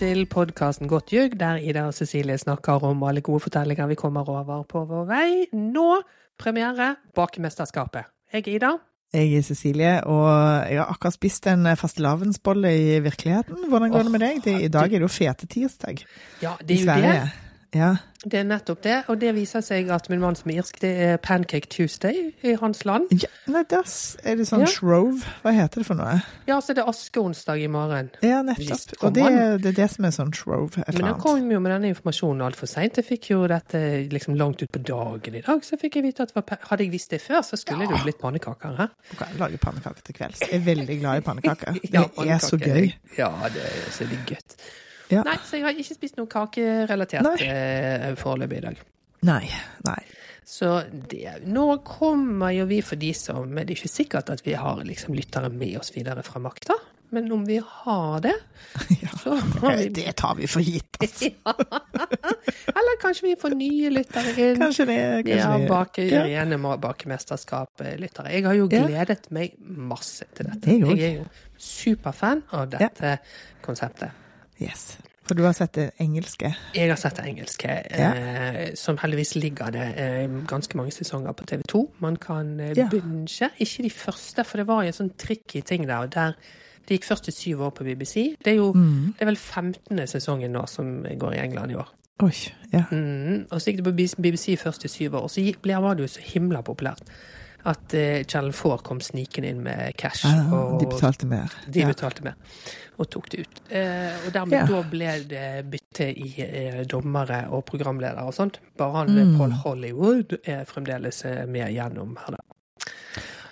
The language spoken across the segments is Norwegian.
Til podkasten Godt ljug, der Ida og Cecilie snakker om alle gode fortellinger vi kommer over på vår vei. Nå premiere Bakemesterskapet. Jeg er Ida. Jeg er Cecilie, og jeg har akkurat spist en fastelavnsbolle i virkeligheten. Hvordan går det med deg? Det, I dag er det jo fete tirsdag Ja, det er jo Sverige. det. Ja. Det er nettopp det. Og det viser seg at min mann som er irsk, det er Pancake Tuesday i hans land. ja nei, das, er det sånn Ja. shrove. Hva heter det for noe? Ja, så det er askeonsdag i morgen. Ja, nettopp. Og det, det er det som er sånn shrove. Et Men annet. kom jo med denne informasjonen altfor seint. Jeg fikk jo dette liksom langt ut på dagen i dag, så fikk jeg vite at var, hadde jeg visst det før, så skulle det jo blitt pannekaker her. Du kan lage pannekaker til kvelds. Jeg er veldig glad i pannekaker. Det Ja, er så gøy. Ja, det er så litt godt. Ja. Nei, så jeg har ikke spist noe kakerelatert eh, foreløpig i dag. Nei. Nei. Så det, nå kommer jo vi for de som Det er ikke sikkert at vi har liksom lyttere med oss videre fra makta, men om vi har det, så har vi Det tar vi for gitt, altså. ja. Eller kanskje vi får nye lyttere inn. Kanskje det. Kanskje Ja, bake, Ja. Gjennom bakemesterskap-lyttere. Jeg har jo gledet meg masse til dette. Jeg er jo superfan av dette konseptet. Yes. For du har sett det engelske? Jeg har sett det engelske, Ja. eh, som heldigvis ligger det eh, ganske mange sesonger på TV 2. Man kan eh, Ja. binge. Ikke de første, for det var jo en sånn tricky ting der. der det gikk først i syv år på BBC. Det er jo Mm. det er vel 15. sesongen nå som går i England i år. Oi. Ja. Mm, og så gikk det på BBC først i syv år, og så ble, var det jo så himla populært at eh, Channel 4 kom snikende inn med cash. Ja, og de betalte mer. de Ja. betalte mer, og tok det ut. Eh, og dermed Ja. da ble det bytte i eh, dommere og programledere og sånt. Bare han Mm. Paul Hollywood er fremdeles eh, med gjennom her, da.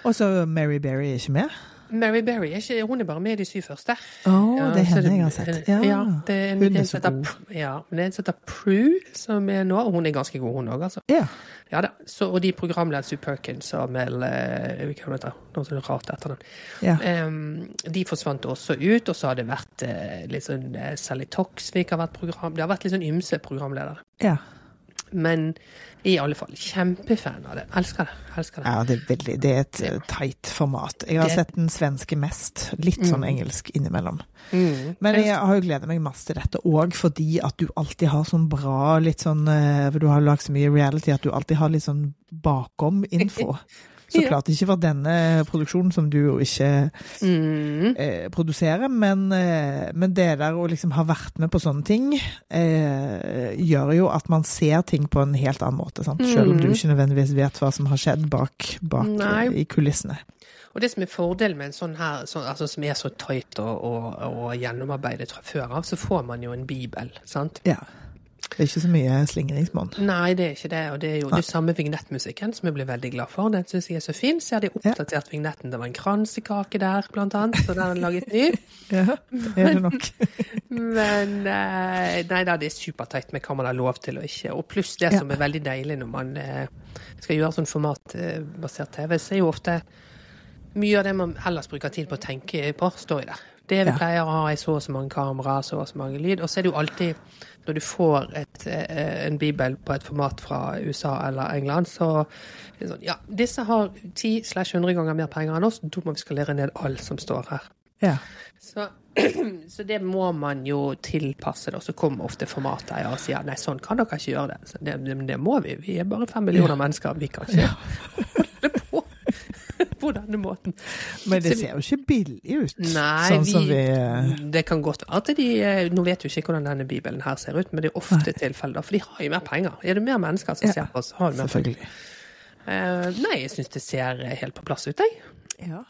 Og så Mary Berry er ikke med? Mary Berry er ikke, hun er bare med i de syv første. Å, Ja, det er henne det, jeg har sett. Ja, ja det er en, Hun er så god. Ja, men det er en som heter Prue, som er nå, og hun er ganske god, hun òg, altså. Ja. Ja da. Så, og de programlederne Sue Perkins og Mel eh, Hva heter det? Noe så rart etter den. ja. Um, de forsvant også ut, og så har det vært eh, litt sånn eh, Sally Toxvik har vært program... Det har vært litt sånn ymse programledere. ja. Men i alle fall, kjempefan av det. Elsker det. Elsker det. Ja, det er veldig Det er et eh, teit format. Jeg har Det- sett den svenske mest. Litt sånn engelsk innimellom. Mm. Men jeg har jo gleda meg masse til dette òg fordi at du alltid har sånn bra litt sånn eh, du har lagd så mye reality at du alltid har litt sånn bakom-info. Så Ja. klart ikke for denne produksjonen, som du jo ikke Mm. eh, produserer, men, eh, men det der å liksom ha vært med på sånne ting, eh, gjør jo at man ser ting på en helt annen måte, sant? selv om du Mm. ikke nødvendigvis vet hva som har skjedd bak, bak eh, i kulissene. Og det som er fordelen med en sånn her, sånn, altså som er så tight og, og, og gjennomarbeidet fra før av, så får man jo en bibel, sant? Ja. Det er ikke så mye slingringsmonn. Nei, det er ikke det. Og det er jo det samme vignettmusikken, som jeg blir veldig glad for. Den syns jeg er så fin. Så jeg hadde oppdatert vignetten. Det var en kransekake der, blant annet, så den er laget ny. Ja, det er det nok. Men eh, nei da, det er superteit med hva man har lov til og ikke. Og pluss det Ja. som er veldig deilig når man eh, skal gjøre sånn formatbasert TV, så er jo ofte mye av det man ellers bruker tid på å tenke på, står i der. Det vi Ja. pleier å ha, er så og så mange kameraer, så og så mange lyd. Og så er det jo alltid, når du får et, eh, en bibel på et format fra USA eller England, så sånn Ja, disse har 10-100 ganger mer penger enn oss, da må vi skalere ned alt som står her. Ja. Så, så det må man jo tilpasse, da. så kommer ofte formateier og sier nei, sånn kan dere ikke gjøre det. Så det, det, det må vi. Vi er bare fem millioner mennesker. Vi kan ikke holde på på denne måten. Men det ser jo ikke billig ut, Nei, sånn vi, vi eh, det kan godt være at de eh, Nå vet jo ikke hvordan denne bibelen her ser ut, men det er ofte tilfeller, for de har jo mer penger. Er det mer mennesker som Ja, ser på oss, så har du mer penger. Eh, nei, jeg syns det ser helt på plass ut, jeg. Ja.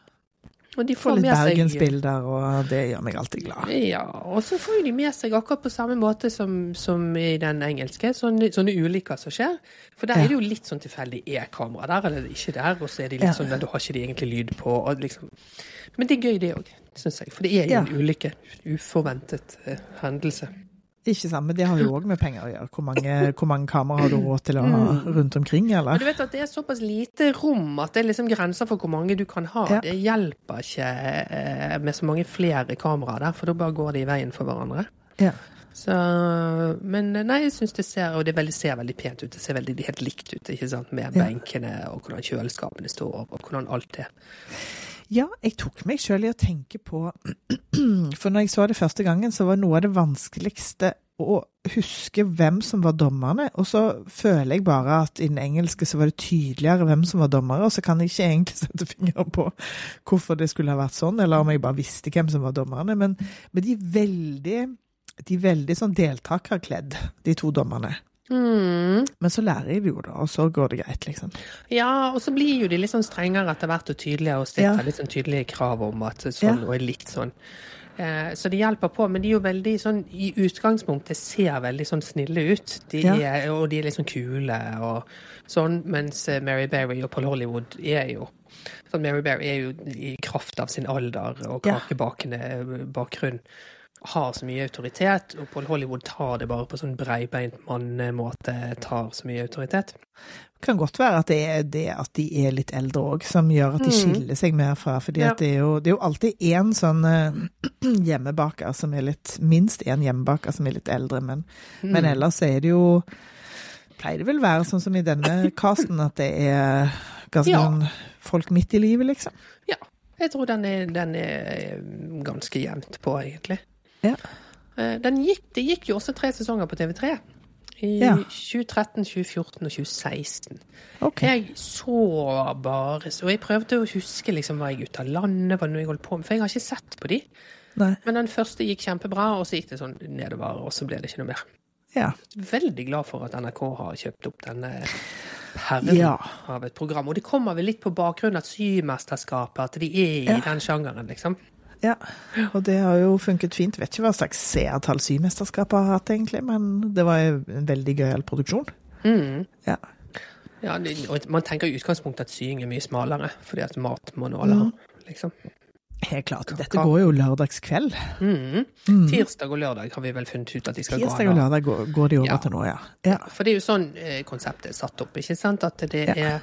Og de får, får litt bergensbilder, og det gjør meg alltid glad. Ja, og så får de med seg akkurat på samme måte som, som i den engelske, sånne, sånne ulykker som skjer. For der Ja. er det jo litt sånn tilfeldig. Er kamera der, eller er ikke der? Og så er det litt Ja. sånn, du har ikke de egentlig lyd på. Liksom. Men det er gøy, det òg, syns jeg. For det er jo en ulykke. Uforventet uh, hendelse. Ikke sant, men det har jo òg med penger å gjøre. Hvor mange, hvor mange kameraer har du råd til å ha rundt omkring, Men du vet at det er såpass lite rom at det er liksom grenser for hvor mange du kan ha. Ja. Det hjelper ikke eh, med så mange flere kameraer der, for da bare går de i veien for hverandre. Ja. Så, men nei, jeg syns det ser og det veldig, ser veldig pent ut. Det ser veldig helt likt ut, ikke sant? med Ja. benkene og hvordan kjøleskapene står, og hvordan alt er. Ja, jeg tok meg sjøl i å tenke på For når jeg så det første gangen, så var noe av det vanskeligste å huske hvem som var dommerne. Og så føler jeg bare at i den engelske så var det tydeligere hvem som var dommere. Og så kan jeg ikke egentlig sette fingeren på hvorfor det skulle ha vært sånn, eller om jeg bare visste hvem som var dommerne. Men, men de er veldig, de er veldig sånn deltakerkledd, de to dommerne. Mm. Men så lærer de jo, da, og så går det greit, liksom. Ja, og så blir jo de litt sånn strengere etter hvert og tydeligere, og stiller Ja. litt sånn tydelige krav om at sånn Ja. og er likt sånn. Eh, så det hjelper på, men de er jo veldig sånn i utgangspunktet ser veldig sånn snille ut. De Ja. er, og de er litt sånn kule og sånn, mens eh, Mary Berry og Paul Hollywood er jo sånn Mary Berry er jo i kraft av sin alder og kakebakende bakgrunn har så mye autoritet, og Paul Hollywood tar det bare på sånn breibeint mannemåte, tar så mye autoritet. Det kan godt være at det er det at de er litt eldre òg, som gjør at de Mm. skiller seg mer fra fordi Ja. det, det er jo alltid én sånn eh, hjemmebaker som er litt Minst én hjemmebaker som er litt eldre, men, Mm. men ellers er det jo Pleier det vel være sånn som i denne casten, at det er ganske Ja. noen folk midt i livet, liksom. Ja, jeg tror den er, den er ganske jevnt på, egentlig. Ja. Eh, Den gikk, det gikk jo også tre sesonger på TV3. I Ja. 2013, 2014 og 2016. Okay. Jeg så bare Og jeg prøvde å huske liksom, var jeg ute av landet, var det noe jeg holdt på med? For jeg har ikke sett på de. Nei. Men den første gikk kjempebra, og så gikk det sånn nedover, og så ble det ikke noe mer. Ja. Veldig glad for at NRK har kjøpt opp denne perlen Ja. av et program. Og det kommer vel litt på bakgrunn av Symesterskapet, at de er i den sjangeren, liksom. Ja. Og det har jo funket fint. Vet ikke hva slags seertall Symesterskapet har hatt, egentlig, men det var en veldig gøyal produksjon. Mm. Ja. Ja, det- og man tenker i utgangspunktet at sying er mye smalere, fordi at mat må nå alle ha, liksom. Helt klart. Dette går jo lørdagskveld. Mm. Mm. Tirsdag og lørdag har vi vel funnet ut at de skal Tirsdag gå Tirsdag og lørdag går, går de over Ja. til nå, ja. ja. For det er jo sånn eh, konseptet er satt opp, ikke sant? At det Ja. er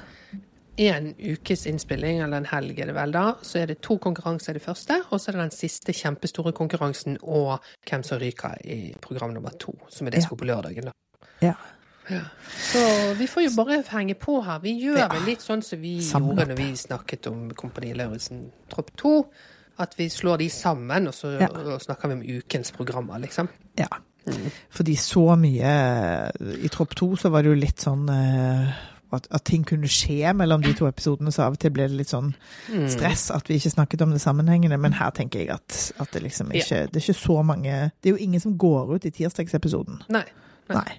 en ukes innspilling, eller en helg er det vel da, så er det to konkurranser i det første, og så er det den siste kjempestore konkurransen og hvem som ryker i program nummer to, som er det som går på lørdagen da. ja. Så vi får jo bare henge på her. Vi gjør Ja. vel litt sånn som vi Samlet. gjorde når vi snakket om Kompani Lauritzen Tropp 2. At vi slår de sammen, og så Ja. og snakker vi om ukens programmer, liksom. Ja. Fordi så mye I Tropp 2 så var det jo litt sånn eh, at, at ting kunne skje mellom de to episodene, så av og til ble det litt sånn Mm. stress at vi ikke snakket om det sammenhengende. Men her tenker jeg at, at det liksom Ja. Det er ikke så mange Det er jo ingen som går ut i tirsdagsepisoden. Nei. Nei. Nei.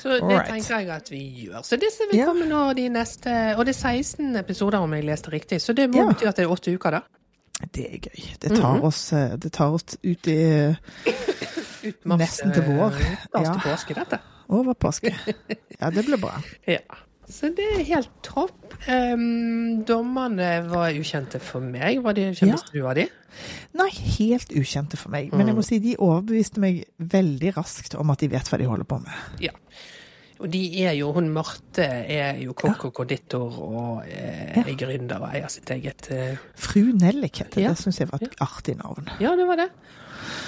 Så det Alright. tenker jeg at vi gjør. Så det vil vi komme nå de neste Og det er 16 episoder, om jeg leste riktig. Så det må Ja. bety at det er åtte uker, da. Det er gøy. Det tar, Mhm. oss, eh, det tar oss ut i Ut mars, Nesten til vår. eh, Ja. til påske, dette. over påske. Ja, det blir bra. Ja. Så det er helt topp. Um, dommerne var ukjente for meg. Var de Ja. kjente du av de? Nei, helt ukjente for meg. Men jeg Mm. må si de overbeviste meg veldig raskt om at de vet hva de holder på med. Ja. Og de er jo Hun Marte er jo kokk og konditor og eh, Ja. er gründer og eier sitt eget eh, Fru Nellik heter Ja. det. Det syns jeg var et artig navn. Ja, det var det.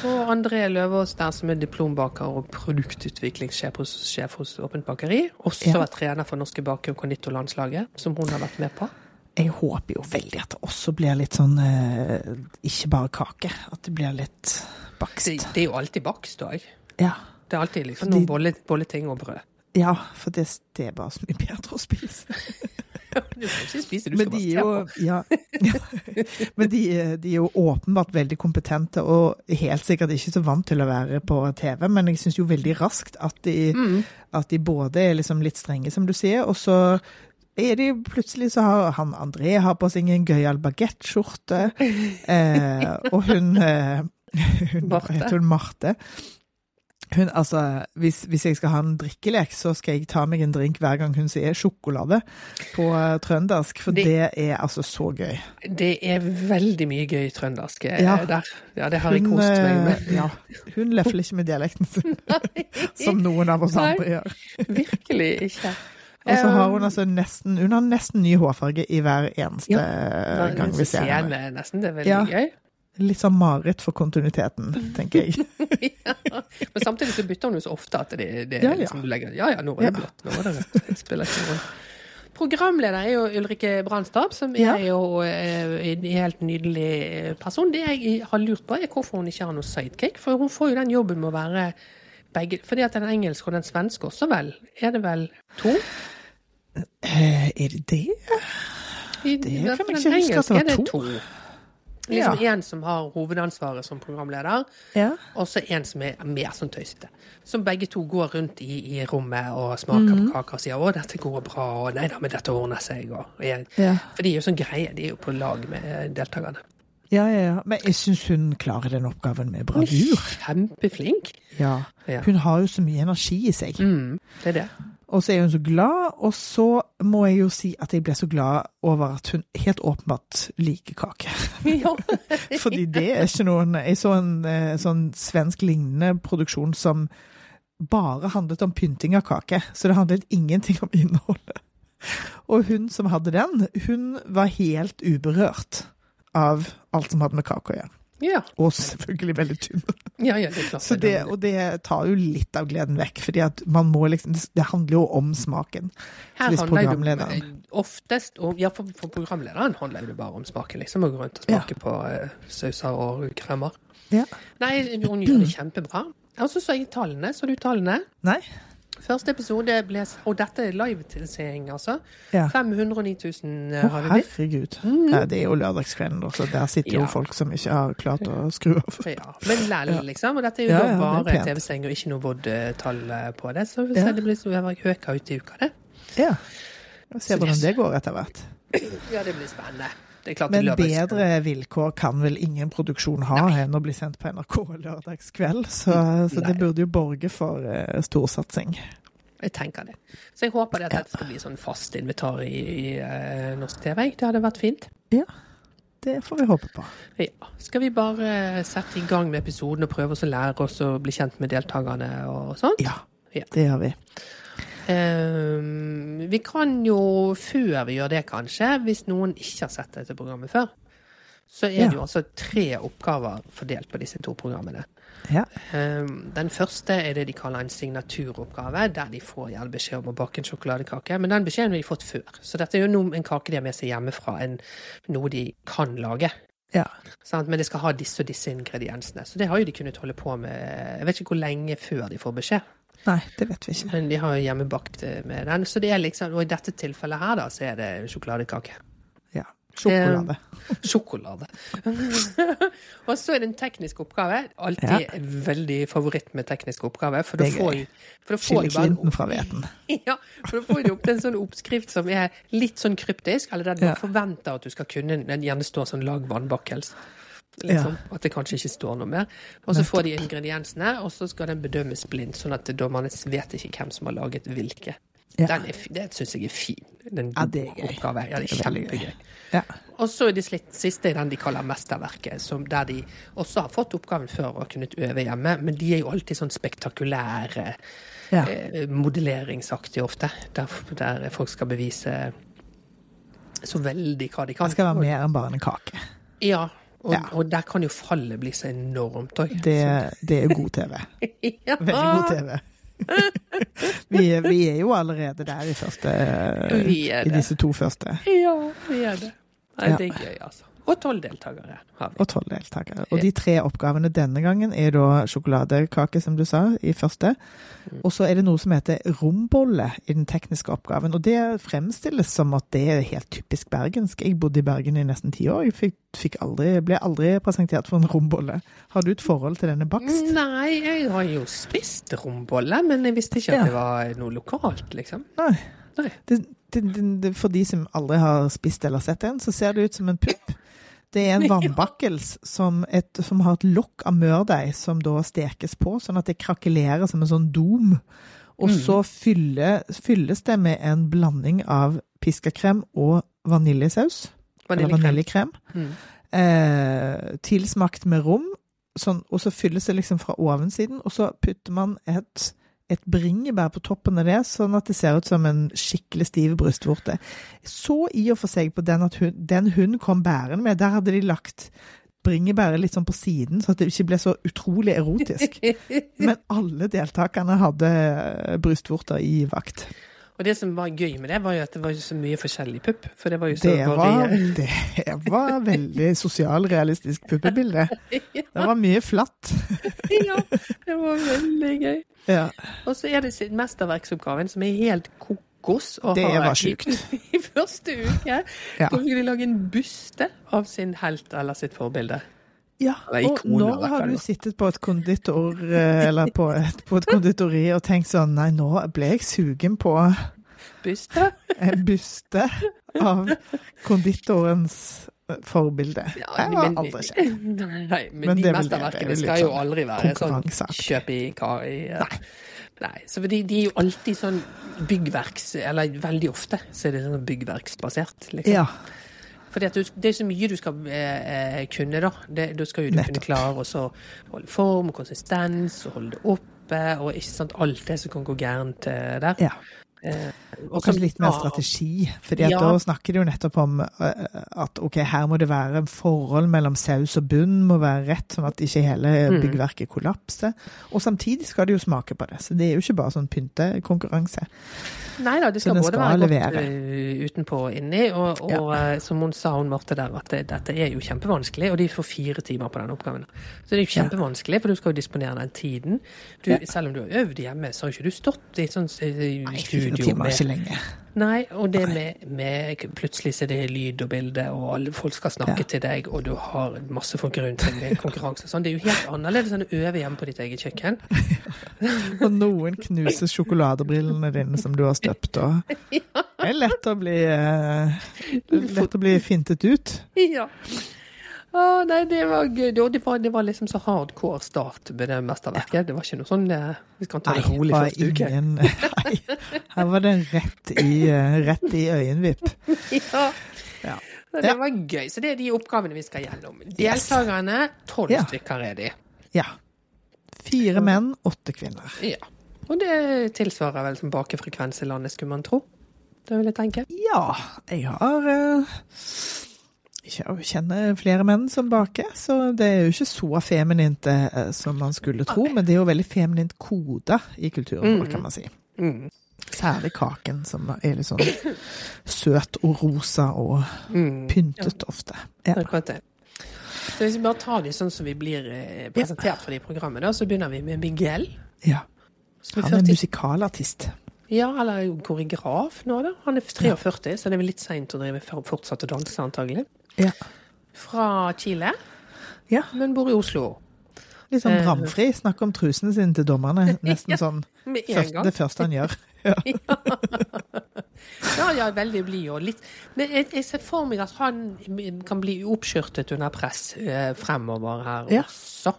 Og André Løvaas der som er diplombaker og produktutviklingssjef hos, sjef hos Åpent bakeri. Også Ja. trener for norske baker- og konditorlandslaget, som hun har vært med på. Jeg håper jo veldig at det også blir litt sånn eh, Ikke bare kake. At det blir litt bakst. Det, det er jo alltid bakst òg. Ja. Det er alltid liksom noen bolle, bolleting og brød. ja, for det, det er bare så mye bedre å spise. Men de er jo, se ja, Men de, de er jo åpenbart veldig kompetente og helt sikkert ikke så vant til å være på TV, men jeg syns jo veldig raskt at de, Mm. at de både er liksom litt strenge, som du sier, og så er de plutselig så har han André har på seg en gøyal bagettskjorte, eh, og hun, eh, hun Marte. heter hun? Marte. Hun, altså, hvis, hvis jeg skal ha en drikkelek, så skal jeg ta meg en drink hver gang hun sier sjokolade på eh, trøndersk, for det, Det- er altså så gøy. Det er veldig mye gøy trøndersk eh, Ja. der. Ja, det har jeg kost meg med. eh, Ja, hun lefler ikke med dialekten sin, som noen av oss Nei. andre gjør. Virkelig ikke. Og så har hun Um, altså nesten Hun har nesten ny hårfarge i hver eneste Ja, gang vi ser henne. Nesten. Det er veldig Ja. gøy. Litt sånn mareritt for kontinuiteten, tenker jeg. ja. Men samtidig så bytter hun jo så ofte at det, det Ja, ja. liksom du legger Ja ja, nå var det blått, nå var det rødt. Det spiller ikke noen rolle. Programleder er jo Ulrikke Brandstab, som Ja. er jo eh, en helt nydelig person. Det jeg har lurt på, er hvorfor hun ikke har noe sidekick. For hun får jo den jobben med å være begge Fordi at den engelske og den svenske også, vel? Er det vel to? Eh, er det det? I, Det kan jeg ikke huske at det var var er det to. Liksom en som har hovedansvaret som programleder, Ja. og så en som er mer sånn tøysete. Som begge to går rundt i, i rommet og smaker Mhm. på kaker og sier 'Å, dette går bra', og 'Nei da, men dette ordner seg', og jeg, Ja. For de er jo sånn greie, de er jo på lag med eh, deltakerne. Ja, ja, ja. Men jeg syns hun klarer den oppgaven med bravur. kjempeflink. Ja. Ja. Hun har jo så mye energi i seg. Mm, det er det. Og så er hun så glad, og så må jeg jo si at jeg ble så glad over at hun helt åpenbart liker kake. Ja. Fordi det er ikke noen Jeg så en eh, sånn svensk lignende produksjon som bare handlet om pynting av kake, så det handlet ingenting om innholdet. Og hun som hadde den, hun var helt uberørt av alt som hadde med kake å gjøre. Ja. Og selvfølgelig veldig tynn. ja, ja, det er klart. Det, og det tar jo litt av gleden vekk, fordi at man må liksom Det handler jo om smaken. Her handler det oftest om Ja, for, for programlederen handler det bare om smaken, liksom. Å gå rundt og smake på uh, sauser og kremer. Ja. Nei, hun gjør det kjempebra. Og så så jeg tallene. Så du tallene? Nei? Første episode ble Og dette er live-tilseing, altså. Ja. 509 000 Å, har vi blitt. herregud. Ja, det er jo lørdagskvelden, da, så der sitter jo Ja. folk som ikke har klart å skru av. Ja, men lell, liksom. Og dette er jo da bare. TV-seng og ikke noe VOD-tall på det. Så vi ser det blir så øker ut i uka, det. Ja. Vi Se hvordan det går etter hvert. Ja, det blir spennende. Det klart Men bedre vilkår kan vel ingen produksjon ha enn å bli sendt på NRK lørdagskveld, så, så det burde jo borge for uh, storsatsing. Jeg tenker det. Så jeg håper det at dette skal bli sånn fast invitar i, i uh, norsk TV. Det hadde vært fint. Ja, det får vi håpe på. Ja. Skal vi bare sette i gang med episoden og prøve oss å lære oss å bli kjent med deltakerne og sånt? Ja, Ja. det gjør vi. Ehm, vi kan jo, før vi gjør det kanskje, hvis noen ikke har sett dette programmet før, så er Ja. det jo altså tre oppgaver fordelt på disse to programmene. Ja. Ehm, den første er det de kaller en signaturoppgave, der de får gjerne beskjed om å bake en sjokoladekake. Men den beskjeden har de fått før. Så dette er jo en kake de har med seg hjemmefra, en, noe de kan lage. ja. Sånn, Men det skal ha disse og disse ingrediensene. Så det har jo de kunnet holde på med Jeg vet ikke hvor lenge før de får beskjed. Nei, det vet vi ikke. Men de har jo hjemmebakt eh, med den. Så det er liksom, og i dette tilfellet her, da, så er det sjokoladekake. Ja. Sjokolade. Sjokolade. og så er det en teknisk oppgave. Alltid Ja. veldig favoritt med teknisk oppgave. For da får får Skille klinten fra hveten. ja, for da får du opp en sånn oppskrift som er litt sånn kryptisk, eller der du Ja. forventer at du skal kunne Den gjerne står sånn 'lag vannbakkels'. Liksom, At det kanskje ikke står noe mer. Og så får de ingrediensene, og så skal den bedømmes blindt, sånn at dommerne vet ikke hvem som har laget hvilke. Ja. Den er, det syns jeg er fin. Den Ja, det er gøy. oppgave. Ja, det er kjempegøy. Ja. Og så er det siste er den de kaller mesterverket, som der de også har fått oppgaven før og kunnet øve hjemme, men de er jo alltid sånn spektakulære, Ja. eh, modelleringsaktige ofte, der, der folk skal bevise så veldig hva de kan. Det skal være mer enn bare en kake. Ja, og, Ja. og der kan jo fallet bli så enormt òg. Det, det er god TV. ja. Veldig god TV. vi, vi er jo allerede der i første I disse to første. Ja, vi er det. Nei, Ja. Det er gøy, altså. Og tolv deltakere har vi. Og tolv deltakere. Og de tre oppgavene denne gangen er da sjokoladekake, som du sa, i første. Og så er det noe som heter rombolle i den tekniske oppgaven. Og det fremstilles som at det er helt typisk bergensk. Jeg bodde i Bergen i nesten ti år. Jeg fikk, fikk aldri, ble aldri presentert for en rombolle. Har du et forhold til denne bakst? Nei, jeg har jo spist rombolle, men jeg visste ikke at Ja. det var noe lokalt, liksom. Nei. Nei. Det, det, det, det, for de som aldri har spist eller sett en, så ser det ut som en pupp. Det er en vannbakkels som, et, som har et lokk av mørdeig som da stekes på, sånn at det krakelerer som en sånn dom. Og så fylle, fylles det med en blanding av piskakrem og vaniljesaus. Eller Vaniljekrem. vaniljekrem. Mm. Eh, tilsmakt med rom. Sånn, og så fylles det liksom fra ovensiden, og så putter man et, et bringebær på toppen av det, sånn at det ser ut som en skikkelig stiv brystvorte. Så i og for seg på den at hun, den hun kom bærende med, der hadde de lagt bringebæret litt sånn på siden, så at det ikke ble så utrolig erotisk. Men alle deltakerne hadde brystvorter i vakt. Og det som var gøy med det, var jo at det var så mye forskjellig pupp. For det var jo så Det var, det var veldig sosialrealistisk puppebilde. Det var mye flatt. Ja, det var veldig gøy. Ja. Og så er det sin mesterverksoppgaven som er helt kokos. Og Det var sjukt. I første uke. Ja. Så skulle de lage en buste av sin helt eller sitt forbilde. Ja, og når har du sittet på et konditor, eh, eller på et, på et konditori og tenkt sånn Nei, nå ble jeg sugen på Buste? en buste av konditorens forbilde. forbilde. det har aldri skjedd. Nei, men, Men de er er mesterverkene skal jo sånn aldri være sånn kjøp i kar i Nei. Nei. Så de, de er jo alltid sånn byggverks... Eller veldig ofte så er det sånn byggverksbasert, liksom. Ja. Du, det er så mye du skal eh, eh, kunne, da. Det, da skal jo du Nettopp. kunne klare å holde form og konsistens og holde det oppe, og ikke sant alt det som kan gå gærent eh, der. ja. Eh, Og kanskje litt mer strategi. fordi Ja. da snakker de jo nettopp om eh, at ok, her må det være forhold mellom saus og bunn, må være rett, sånn at ikke hele Mm. byggverket kollapser. Og samtidig skal de jo smake på det, så det er jo ikke bare sånn pyntekonkurranse. Nei da, det skal både skal være levere. godt eh, utenpå og inni. Og, og eh, som hun sa, hun Marte der, at det, dette er jo kjempevanskelig. Og de får fire timer på den oppgaven. Så det er jo kjempevanskelig, for du skal jo disponere den tiden. Du, Ja. Selv om du har øvd hjemme, så har jo ikke du stått i sånn Nei, fire timer er ikke lenge. Nei, og det med, med Plutselig så er det lyd og bilde, og alle folk skal snakke Ja. til deg, og du har masse folk rundt deg med konkurranse og sånn. Det er jo helt annerledes enn å øve hjemme på ditt eget kjøkken. Og noen knuser sjokoladebrillene dine som du har støpt, og det er lett å bli, eh, lett å bli fintet ut. Ja. Å, nei, det var gøy. Det var, det var liksom så hardcore start med det mesterverket. Det var ikke noe sånn eh, Vi skal ta det Nei, rolig første uke. ingen, nei, her var det rett i, eh, rett i øyenvipp. Ja. Ja. Det Ja. var gøy. Så det er de oppgavene vi skal gjennom. Deltakerne, tolv Ja. stykker er de. Ja. Fire menn, åtte kvinner. Ja. Og det tilsvarer vel som bakefrekvens i landet, skulle man tro. Det vil jeg tenke. Ja, jeg har eh, Jeg kjenner flere menn som baker, så det er jo ikke så feminint eh, som man skulle tro. Men det er jo veldig feminint koda i kulturen vår, kan man si. Mm. Særlig kaken, som er litt sånn søt og rosa og Mm. pyntet ofte. Ja. Så hvis vi bare tar de sånn som vi blir eh, presentert for de programmet, da, så begynner vi med Miguel. ja. Han er 40 musikalartist. Ja, eller koreograf nå, da. Han er 43, så det er vel litt seint å drive fortsatt å danse, antagelig. Ja. Fra Chile, ja. men bor i Oslo. Litt sånn Eh. bramfri. Snakk om trusene sine til dommerne. Nesten sånn en først, det første han gjør. Ja. Ja, ja, veldig blid og litt Men jeg, jeg ser for meg at han kan bli oppskjørtet under press eh, fremover her Ja. også.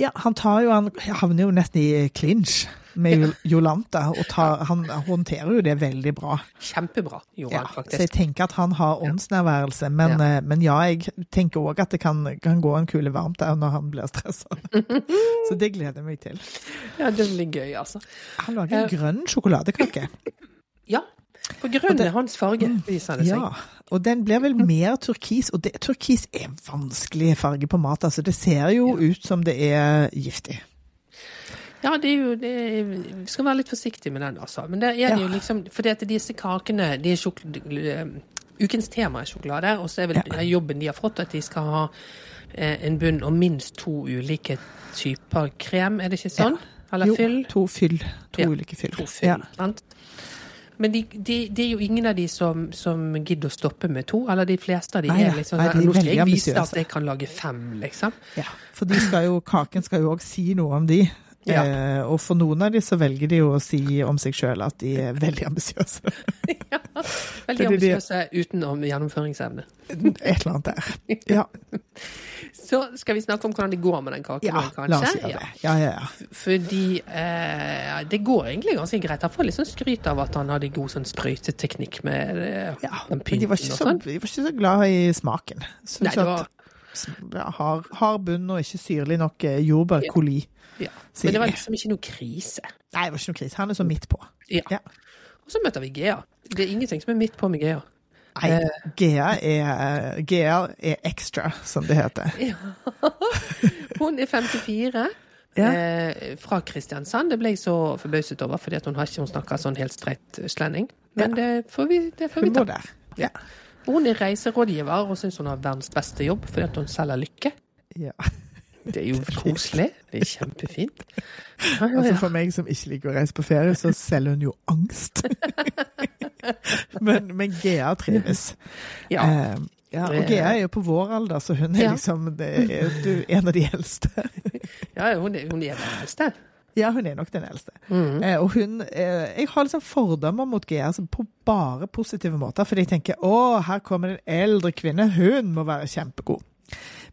Ja, han tar jo, han havner jo nesten i clinch med Jolanta, og tar, han håndterer jo det veldig bra. Kjempebra gjorde Ja, han så jeg tenker at han har åndsnærværelse, men, Ja. eh, men ja, jeg tenker òg at det kan, kan gå en kule varmt der når han blir stressa. så det gleder jeg meg til. Ja, det blir gøy, altså. Han lager en grønn sjokoladekake. Ja, grunn av hans farge, viser det seg. Ja, og den blir vel mer turkis, og det, turkis er vanskelig farge på mat. altså Det ser jo ut som det er giftig. Ja, det er jo det Vi skal være litt forsiktige med den, altså. Men det er det Ja. jo liksom Fordi at disse kakene de er Ukens tema er sjokolade, og så er vel Ja. jobben de har fått, at de skal ha eh, en bunn og minst to ulike typer krem, er det ikke sånn? Eller Jo, fyll? to fyll. To Ja, ulike fyll. To fyll, Men de, de, det er jo ingen av de som, som gidder å stoppe med to. Eller de fleste av de Nei, er liksom Nei, de er Nå skal jeg vise at jeg kan lage fem, liksom. Ja, for de skal jo, kaken skal jo òg si noe om de. Ja. Eh, og for noen av de så velger de jo å si om seg sjøl at de er veldig ambisiøse. Veldig Fordi de- ambisiøse utenom gjennomføringsevne. Et eller annet der. Ja, Så skal vi snakke om hvordan det går med den kaken, ja kanskje? la oss gjøre det. Ja, ja, ja. Fordi eh, det går egentlig ganske greit. Han får litt sånn skryt av at han hadde god sånn sprøyteteknikk med eh, ja. den Men de var, pynten ikke så, sånn. de var ikke så glad i smaken. Syns Nei, det var, at ja, hard, hard bunn og ikke syrlig nok eh, jordbærkoli. ja. Sier Men det var liksom ikke noe krise. Nei, det var ikke noe krise. Han er så midt på. Ja. Ja. Og så møter vi Gea. Det er ingenting som er midt på med Gea. Nei, Eh. GA er, Gea er extra, som det heter. Ja. Hun er 54, Ja. eh, fra Kristiansand. Det ble jeg så forbauset over, fordi hun har ikke hun snakker sånn helt streit slending. Men det får vi, det får vi ta. der. Ja. Hun er reiserådgiver og syns hun har verdens beste jobb fordi hun selger lykke. Ja. Det er jo koselig. Det er kjempefint. Ja, ja, Altså ja. For meg som ikke liker å reise på ferie, så selger hun jo angst. men, men Gea trives. ja. Eh, ja, og Gea er jo på vår alder, så hun er liksom det er, du, en av de eldste. ja hun, er, hun er den eldste. Ja, hun er nok den eldste. Mm. Eh, og hun eh, Jeg har liksom fordommer mot Gea altså på bare positive måter, fordi jeg tenker å, her kommer en eldre kvinne, hun må være kjempegod.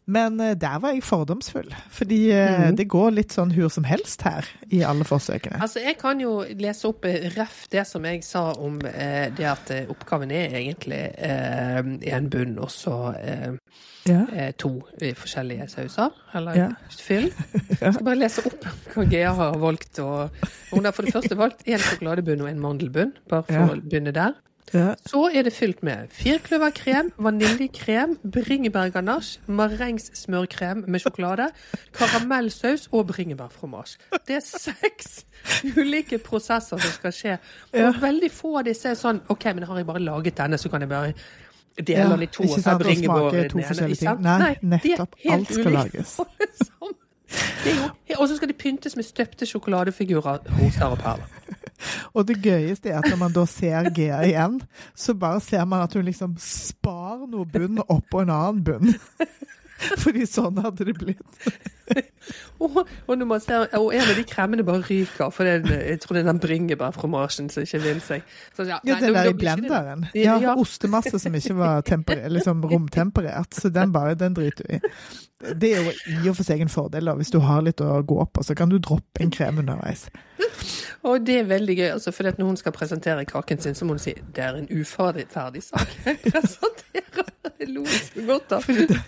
Men eh, der var jeg fordomsfull, fordi mm. Det går litt sånn hur som helst her i alle forsøkene. Altså, Jeg kan jo lese opp eh, ref det som jeg sa om eh, det at eh, oppgaven er egentlig eh, en bunn og så eh, Ja. eh, to eh, forskjellige sauser, eller Ja. fyll. Jeg skal bare lese opp hva Gea har valgt. Og, hun har for det første valgt en sjokoladebunn og en mandelbunn, bare for Ja. å begynne der. Ja. Så er det fylt med firkløverkrem, vaniljekrem, bringebærganasje, marengssmørkrem med sjokolade, karamellsaus og bringebærfromasj. Det er seks ulike prosesser som skal skje. Og Ja. veldig få av disse er sånn OK, men har jeg bare laget denne, så kan jeg bare dele Ja, den i to ikke sant, og smake to forskjellige ting. Nei, nettopp. Alt skal lages. Og så skal de pyntes med støpte sjokoladefigurer, roser og perler. Og det gøyeste er at når man da ser Gea igjen, så bare ser man at hun liksom spar noe bunn oppå en annen bunn. Fordi sånn hadde det blitt. Og, og, ser, og en av de kremmene bare ryker, for den, jeg tror det er den bringebærfromasjen som ikke vil seg. Så, ja, Ja, nei, den der i det- blenderen. Ja. Ja, ostemasse som ikke var temper liksom romtemperert. Så den bare, den driter du i. Det er jo i og for seg en fordel da, hvis du har litt å gå på, så kan du droppe en krem underveis. Og det er veldig gøy, altså, for når hun skal presentere kaken sin, så må hun si det er en uferdig sak. Presenterer det lo så godt av. Da,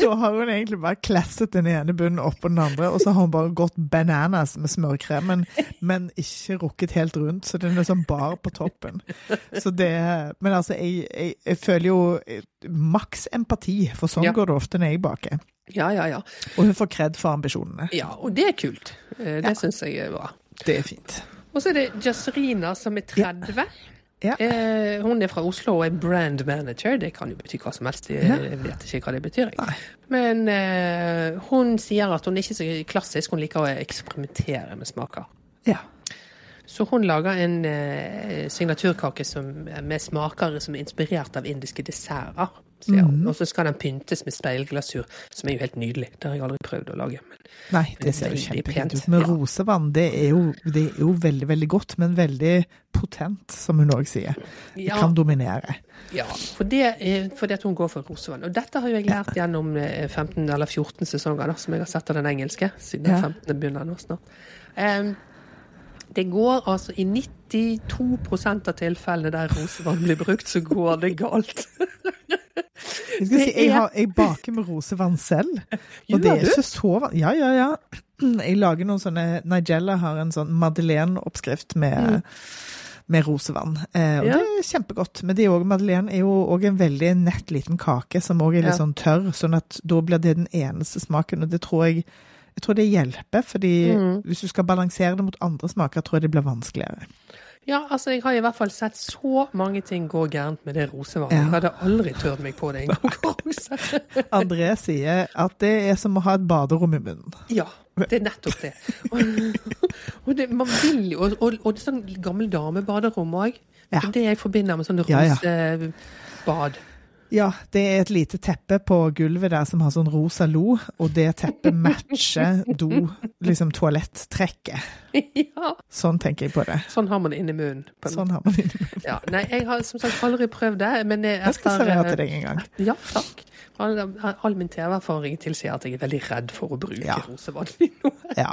da har hun egentlig bare klasset den ene bunnen oppå den andre, og så har hun bare gått bananas med smørkremen, men ikke rukket helt rundt, så den er sånn bar på toppen. Så det, men altså, jeg, jeg, jeg føler jo eh, maks empati, for sånn Ja. går det ofte når jeg baker. Ja, ja, ja. Og hun får kred for ambisjonene. Ja, og det er kult. Eh, Det Ja. syns jeg er bra. Det er fint. Og så er det Jasrina som er 30. Ja. Eh, hun er fra Oslo og er brand manager. Det kan jo bety hva som helst. Jeg vet ikke hva det betyr. Nei. Men eh, hun sier at hun er ikke så klassisk. Hun liker å eksperimentere med smaker. Ja. Så hun lager en eh, signaturkake som, med smaker som er inspirert av indiske desserter. Sier hun. Og så skal den pyntes med speilglasur, som er jo helt nydelig. Det har jeg aldri prøvd å lage. Men Nei, det ser jo kjempefint ut. Med ja. rosevann, det er, jo, det er jo veldig, veldig godt, men veldig potent, som hun òg sier. Det ja, kan dominere. ja for det er fordi at hun går for rosevann. Og dette har jo jeg lært gjennom eh, 15 eller 14 sesonger, da, som jeg har sett av den engelske, siden den Ja. 15. begynner nå snart. Em, det går altså i 92% av tilfellene der rosevann blir brukt, så går det galt. Jeg, skal si, jeg, har, jeg baker med rosevann selv, og det er ikke så vanskelig. Ja, ja, ja. Jeg lager noen sånne Nigella har en sånn Madeleine-oppskrift med, med rosevann. Eh, og Mm. Det er kjempegodt. Men det er også, Madeleine er jo òg en veldig nett liten kake som òg er litt sånn tørr, sånn at da blir det den eneste smaken. Og det tror jeg jeg tror det hjelper, fordi Mm. hvis du skal balansere det mot andre smaker, tror jeg det blir vanskeligere. Ja, altså jeg har i hvert fall sett så mange ting gå gærent med det rosevannet. Ja. Jeg hadde aldri turt meg på det en gang. André sier at det er som å ha et baderom i munnen. Ja, det er nettopp det. Og, og det, man vil jo, og, og, og det er sånn gammel damebaderom òg. Ja. Det jeg forbinder med sånn Ja, ja. Ja, det er et lite teppe på gulvet der som har sånn rosa lo, og det teppet matcher do, liksom toalettrekket. ja, Sånn tenker jeg på det. sånn har man det inni munnen. Sånn har man det. Ja, nei, jeg har som sagt aldri prøvd det, men jeg, Jeg skal servere til deg en gang. Ja, takk. All, all min TV-erfaring tilsier at jeg er veldig redd for å bruke Ja. rosevann i noe. Ja.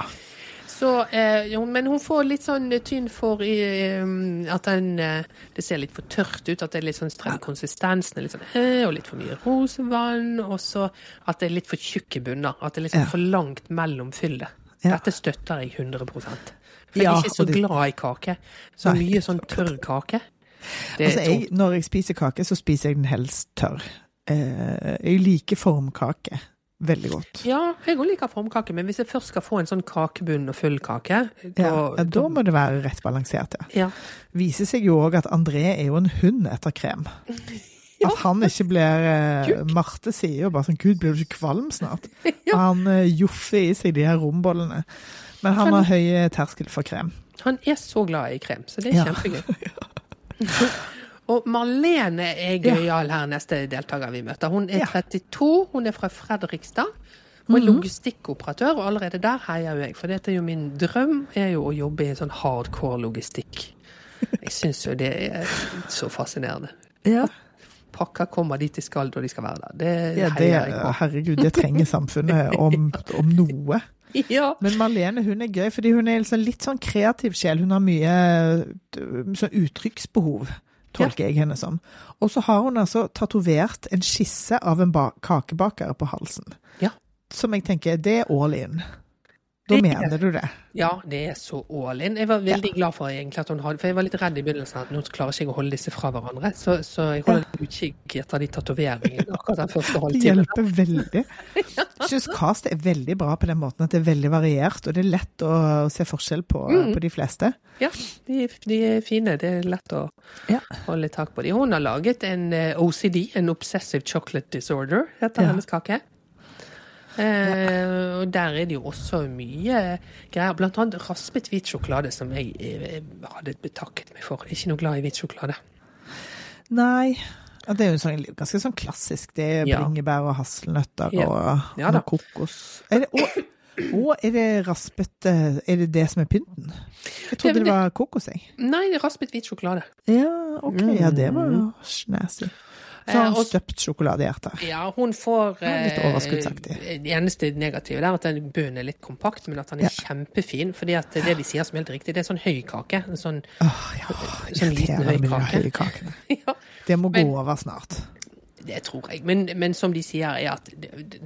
Så, eh, men hun får litt sånn tynn for i, eh, at den, eh, det ser litt for tørt ut, at det er litt sånn streng konsistensen, er litt sånn, eh, og litt for mye rosevann, og så at det er litt for tjukke bunner, at det er liksom Ja. for langt mellom fyllet. Ja. Dette støtter jeg 100 For jeg Ja, er ikke så det- glad i kake. Så Nei. mye sånn tørr kake. Det Altså, jeg, når jeg spiser kake, så spiser jeg den helst tørr. Eh, jeg liker formkake. Veldig godt. Ja, jeg òg liker formkake, men hvis jeg først skal få en sånn kakebunn og full kake Ja, ja, da må det være rett balansert, ja. ja. Viser seg jo òg at André er jo en hund etter krem. Ja. At han ikke blir eh, Marte sier jo bare sånn Gud, blir du ikke kvalm snart? Ja. Han eh, joffer i seg de her rombollene. Men han har høy terskel for krem. Han er så glad i krem, så det er Ja. kjempegøy. Og Marlene er gøyal her, neste deltaker vi møter. Hun er 32, hun er fra Fredrikstad. Hun er Mhm. logistikkoperatør, og allerede der heier jo jeg. For dette er jo min drøm, er jo å jobbe i sånn hardcore logistikk. Jeg syns jo det er så fascinerende. Ja, Pakker kommer dit de skal da de skal være der. Det ja det, heier jeg på. herregud, det trenger samfunnet om, om noe. Ja. Men Marlene hun er gøy, fordi hun er liksom litt sånn kreativ sjel. Hun har mye øh, sånn uttrykksbehov, tolker jeg henne som. Og så har hun altså tatovert en skisse av en ba kakebaker på halsen. Ja. Som jeg tenker, det er all in. Da Det er- mener du det? Ja, det er så all in. Jeg var veldig glad for egentlig at hun hadde For jeg var litt redd i begynnelsen at nå klarer ikke jeg å holde disse fra hverandre. Så, så jeg holder ja. utkikk etter de tatoveringene akkurat den første Det hjelper veldig. Jeg syns cast er veldig bra på den måten at det er veldig variert, og det er lett å se forskjell på, Mm. på de fleste. Ja, de, de er fine. Det er lett å Ja. holde tak på de. Hun har laget en eh, OCD, en Obsessive Chocolate Disorder, heter Ja. hennes kake. Eh, og der er det jo også mye greier. Blant annet raspet hvit sjokolade, som jeg jeg hadde betakket meg for. Ikke noe glad i hvit sjokolade. Nei. Det er jo sånn, ganske sånn klassisk. Det er bringebær og hasselnøtter Ja. og, Ja og kokos. Er det, og, og er det raspet eh, Er det det som er pynten? Jeg trodde Det- det var kokos, jeg. Nei, det er raspet hvit sjokolade. Ja, OK. Ja, det var jo snazzy. Så har hun støpt sjokoladehjerter. Ja, hun får Ja, litt eh, overskuddsaktig. Det eneste negative er at den bunnen er litt kompakt, men at den er Ja. kjempefin. fordi at det de sier som helt riktig, det er sånn høy kake. En sånn oh, ja, Sånn liten høy kake. Det må gå over snart. Det tror jeg. Men, men som de sier, er at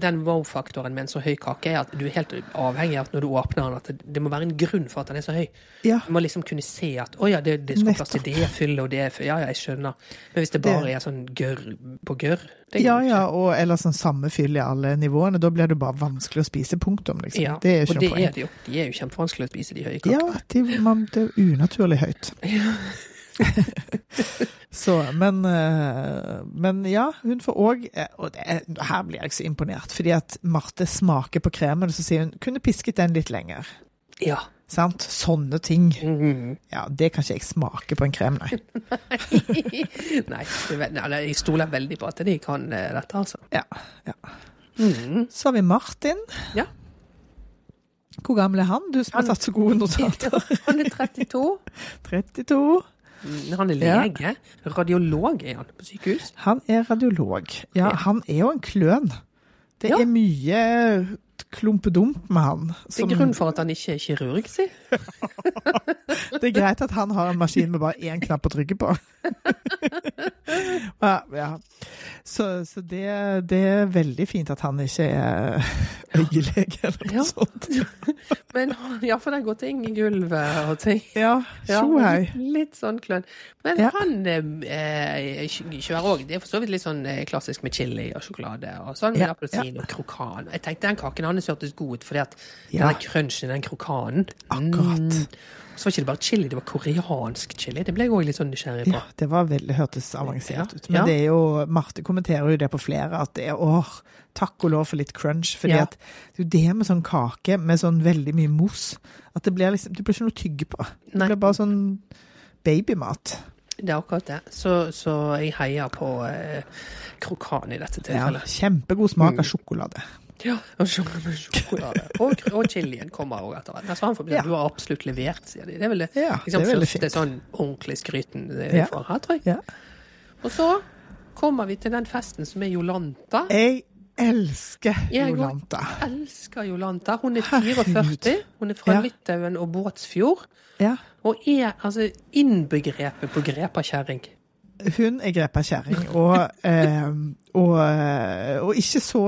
den wow-faktoren med en så høy kake er at du er helt avhengig av at når du åpner den, at det, det må være en grunn for at den er så høy. Ja. Du må liksom kunne se at å ja, det, det skal plass til det fyllet og det. Ja, ja, jeg skjønner. Men hvis det bare er sånn gørr på gørr Ja, ja, og eller sånn samme fyll i alle nivåene. Da blir det bare vanskelig å spise, punktum. liksom. Ja, det er ikke noe poeng. er det jo. De er jo kjempevanskelig å spise, de høye kakene. Ja, de, man, det er unaturlig høyt. så, men, eh, men ja, hun får òg Og det, er- her blir jeg så imponert, fordi at Marte smaker på kremen, og så sier hun kunne pisket den litt lenger. Ja. Sant? Sånne ting. Mhm. Ja, det kan ikke jeg smake på en krem, nei. Nei, nei, jeg stoler veldig på at de kan eh, dette, altså. Ja, ja. Mhm. Så har vi Martin. Ja. Hvor gammel er han, du som har tatt så gode notater? Han er 32. 32. Mm, Han er Ja. lege. Radiolog er han på sykehus. Han er radiolog. Ja, Ja. han er jo en kløn. Det Ja. er mye klumpedump med han. Det er grunn for at han ikke er kirurg, si. det er greit at han har en maskin med bare én knapp å trykke på. ja, ja. Så, så det, det er veldig fint at han ikke er øyelege eller noe Ja. sånt. Men ja, for det har gått inn i gulvet og ting. Ja, Ja, tjo hei. litt sånn klønn. Men Ja. han eh, kjører òg Det er for så vidt litt sånn eh, klassisk med chili og sjokolade og sånn. Med Ja, appelsin og krokan. Jeg tenkte den kaken hans hørtes god ut, fordi at Ja. den crunchen i den krokanen Akkurat. Mm. Så var ikke det bare chili, det var koreansk chili. Det ble jeg òg litt sånn nysgjerrig på. Ja, det var veldig, hørtes avansert Ja, ut. Men ja. det er jo, Marte kommenterer jo det på flere, at det er åh, takk og lov for litt crunch. fordi Ja. at det er jo det med sånn kake med sånn veldig mye mos, at det blir liksom, det blir ikke noe tygge på. Det Nei. blir bare sånn babymat. Det er akkurat det. Så, så jeg heier på eh, krokan i dette tilfellet. Ja, kjempegod smak Mm. av sjokolade. Ja, og sjokolade. Og, og chilien kommer òg etter hvert. Altså, han får, Ja. Du har absolutt levert, sier de. Det er vel det, Ja, liksom, det er første fint. sånn ordentlig skryten vi Ja. får her, tror jeg. Ja. Og så kommer vi til den festen som er Jolanta. Jeg elsker Jolanta. Jeg elsker Jolanta. Hun er 44. Hun er fra. Litauen og Båtsfjord. Ja. Og er altså innbegrepet på grepakjerring. Hun er grepa kjerring, og, eh, og, eh, og ikke så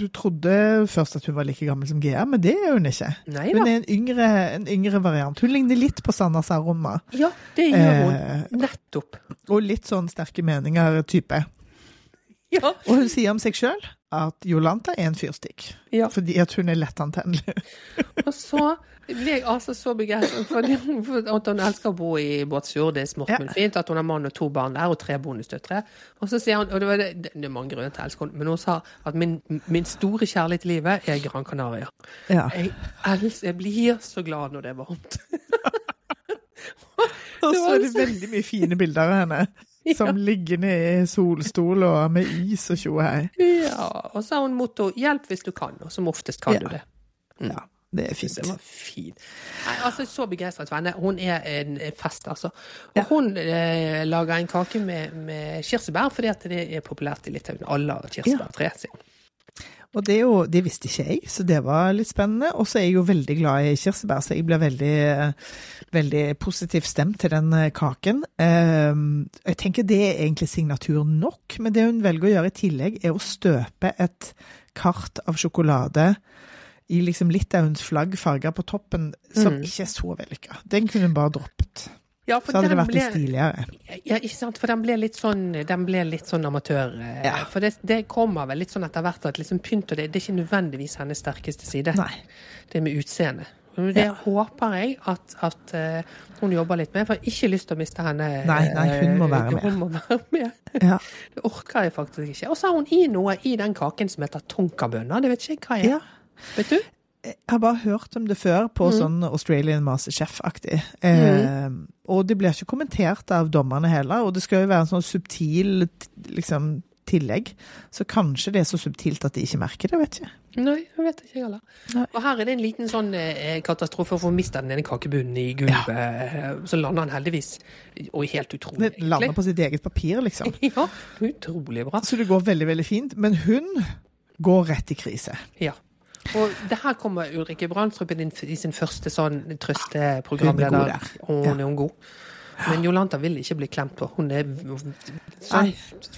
Du trodde først at hun var like gammel som GR, men det er hun ikke. Neida. Hun er en yngre, en yngre variant. Hun ligner litt på Sanna Saroma. Ja, det gjør hun. Eh, Nettopp. og litt sånn sterke meninger-type. Ja. Og hun sier om seg sjøl at Jolanta er en fyrstikk. Ja. Fordi at hun er lettantennelig. Og så ble jeg altså så begeistret for, for at hun elsker å bo i Båtsfjord. Det er smått, Ja. men fint. At hun har mann og to barn der, og tre bonusdøtre. Og så sier hun, og det, var det, det er mange grunner til å elske henne, men hun sa at min, min store kjærlighet i livet er Gran Canaria. Ja. Jeg, elsker, jeg blir så glad når det er varmt. Og så er det veldig mye fine bilder av henne. Som ligger nede i solstol og med is og tjo og hei. Ja, og så har hun motto 'hjelp hvis du kan', og som oftest kan Ja. du det. Ja, det er fint. det var fint. Nei, altså, så begeistret Venne. Hun er en fest, altså. Og Ja. hun eh, lager en kake med, med kirsebær, fordi at det er populært i Litauen. Alle har kirsebærtre. Ja. Og det, er jo, det visste ikke jeg, så det var litt spennende. Og så er jeg jo veldig glad i kirsebær, så jeg ble veldig, veldig positivt stemt til den eh, kaken. Ehm, Jeg tenker det er egentlig signatur nok, men det hun velger å gjøre i tillegg, er å støpe et kart av sjokolade i liksom Litauens flagg farga på toppen, som Mm. ikke er så vellykka. Den kunne hun bare droppet. Ja, Så hadde det vært litt stiligere. Ja, ikke sant, for den ble litt sånn, den ble litt sånn amatør. eh, Ja. For det, det kommer vel litt sånn etter hvert at liksom pynt og det, det er ikke nødvendigvis hennes sterkeste side. Nei. Det med utseende. Det Ja. håper jeg at, at eh, hun jobber litt med, for jeg har ikke lyst til å miste henne. Nei, nei, hun må eh, være med. Hun må være med. Ja. Det orker jeg faktisk ikke. Og så har hun i noe i den kaken som heter tonkabønner. Det vet ikke jeg hva er. ja. Vet du? Jeg har bare hørt om det før på Mm. sånn Australian Masterchef-aktig. Eh, og det blir ikke kommentert av dommerne heller, og det skal jo være en sånn subtil liksom, tillegg. Så kanskje det er så subtilt at de ikke merker det, vet ikke. Nei, jeg vet ikke heller. Nei. Og her er det en liten sånn eh, katastrofe, for hun miste den ene kakebunnen i gulvet. Ja. Så lander han heldigvis Og helt utrolig, Den lander på sitt eget papir, liksom. Ja, utrolig bra. Så det går veldig, veldig fint. Men hun går rett i krise. Ja. Og det her kommer Ulrikke Brandstrup i i sin første sånn Hun er trøsteprogramleder. Og hun er hun god. Men Jolanta vil ikke bli klemt på. Hun er sånn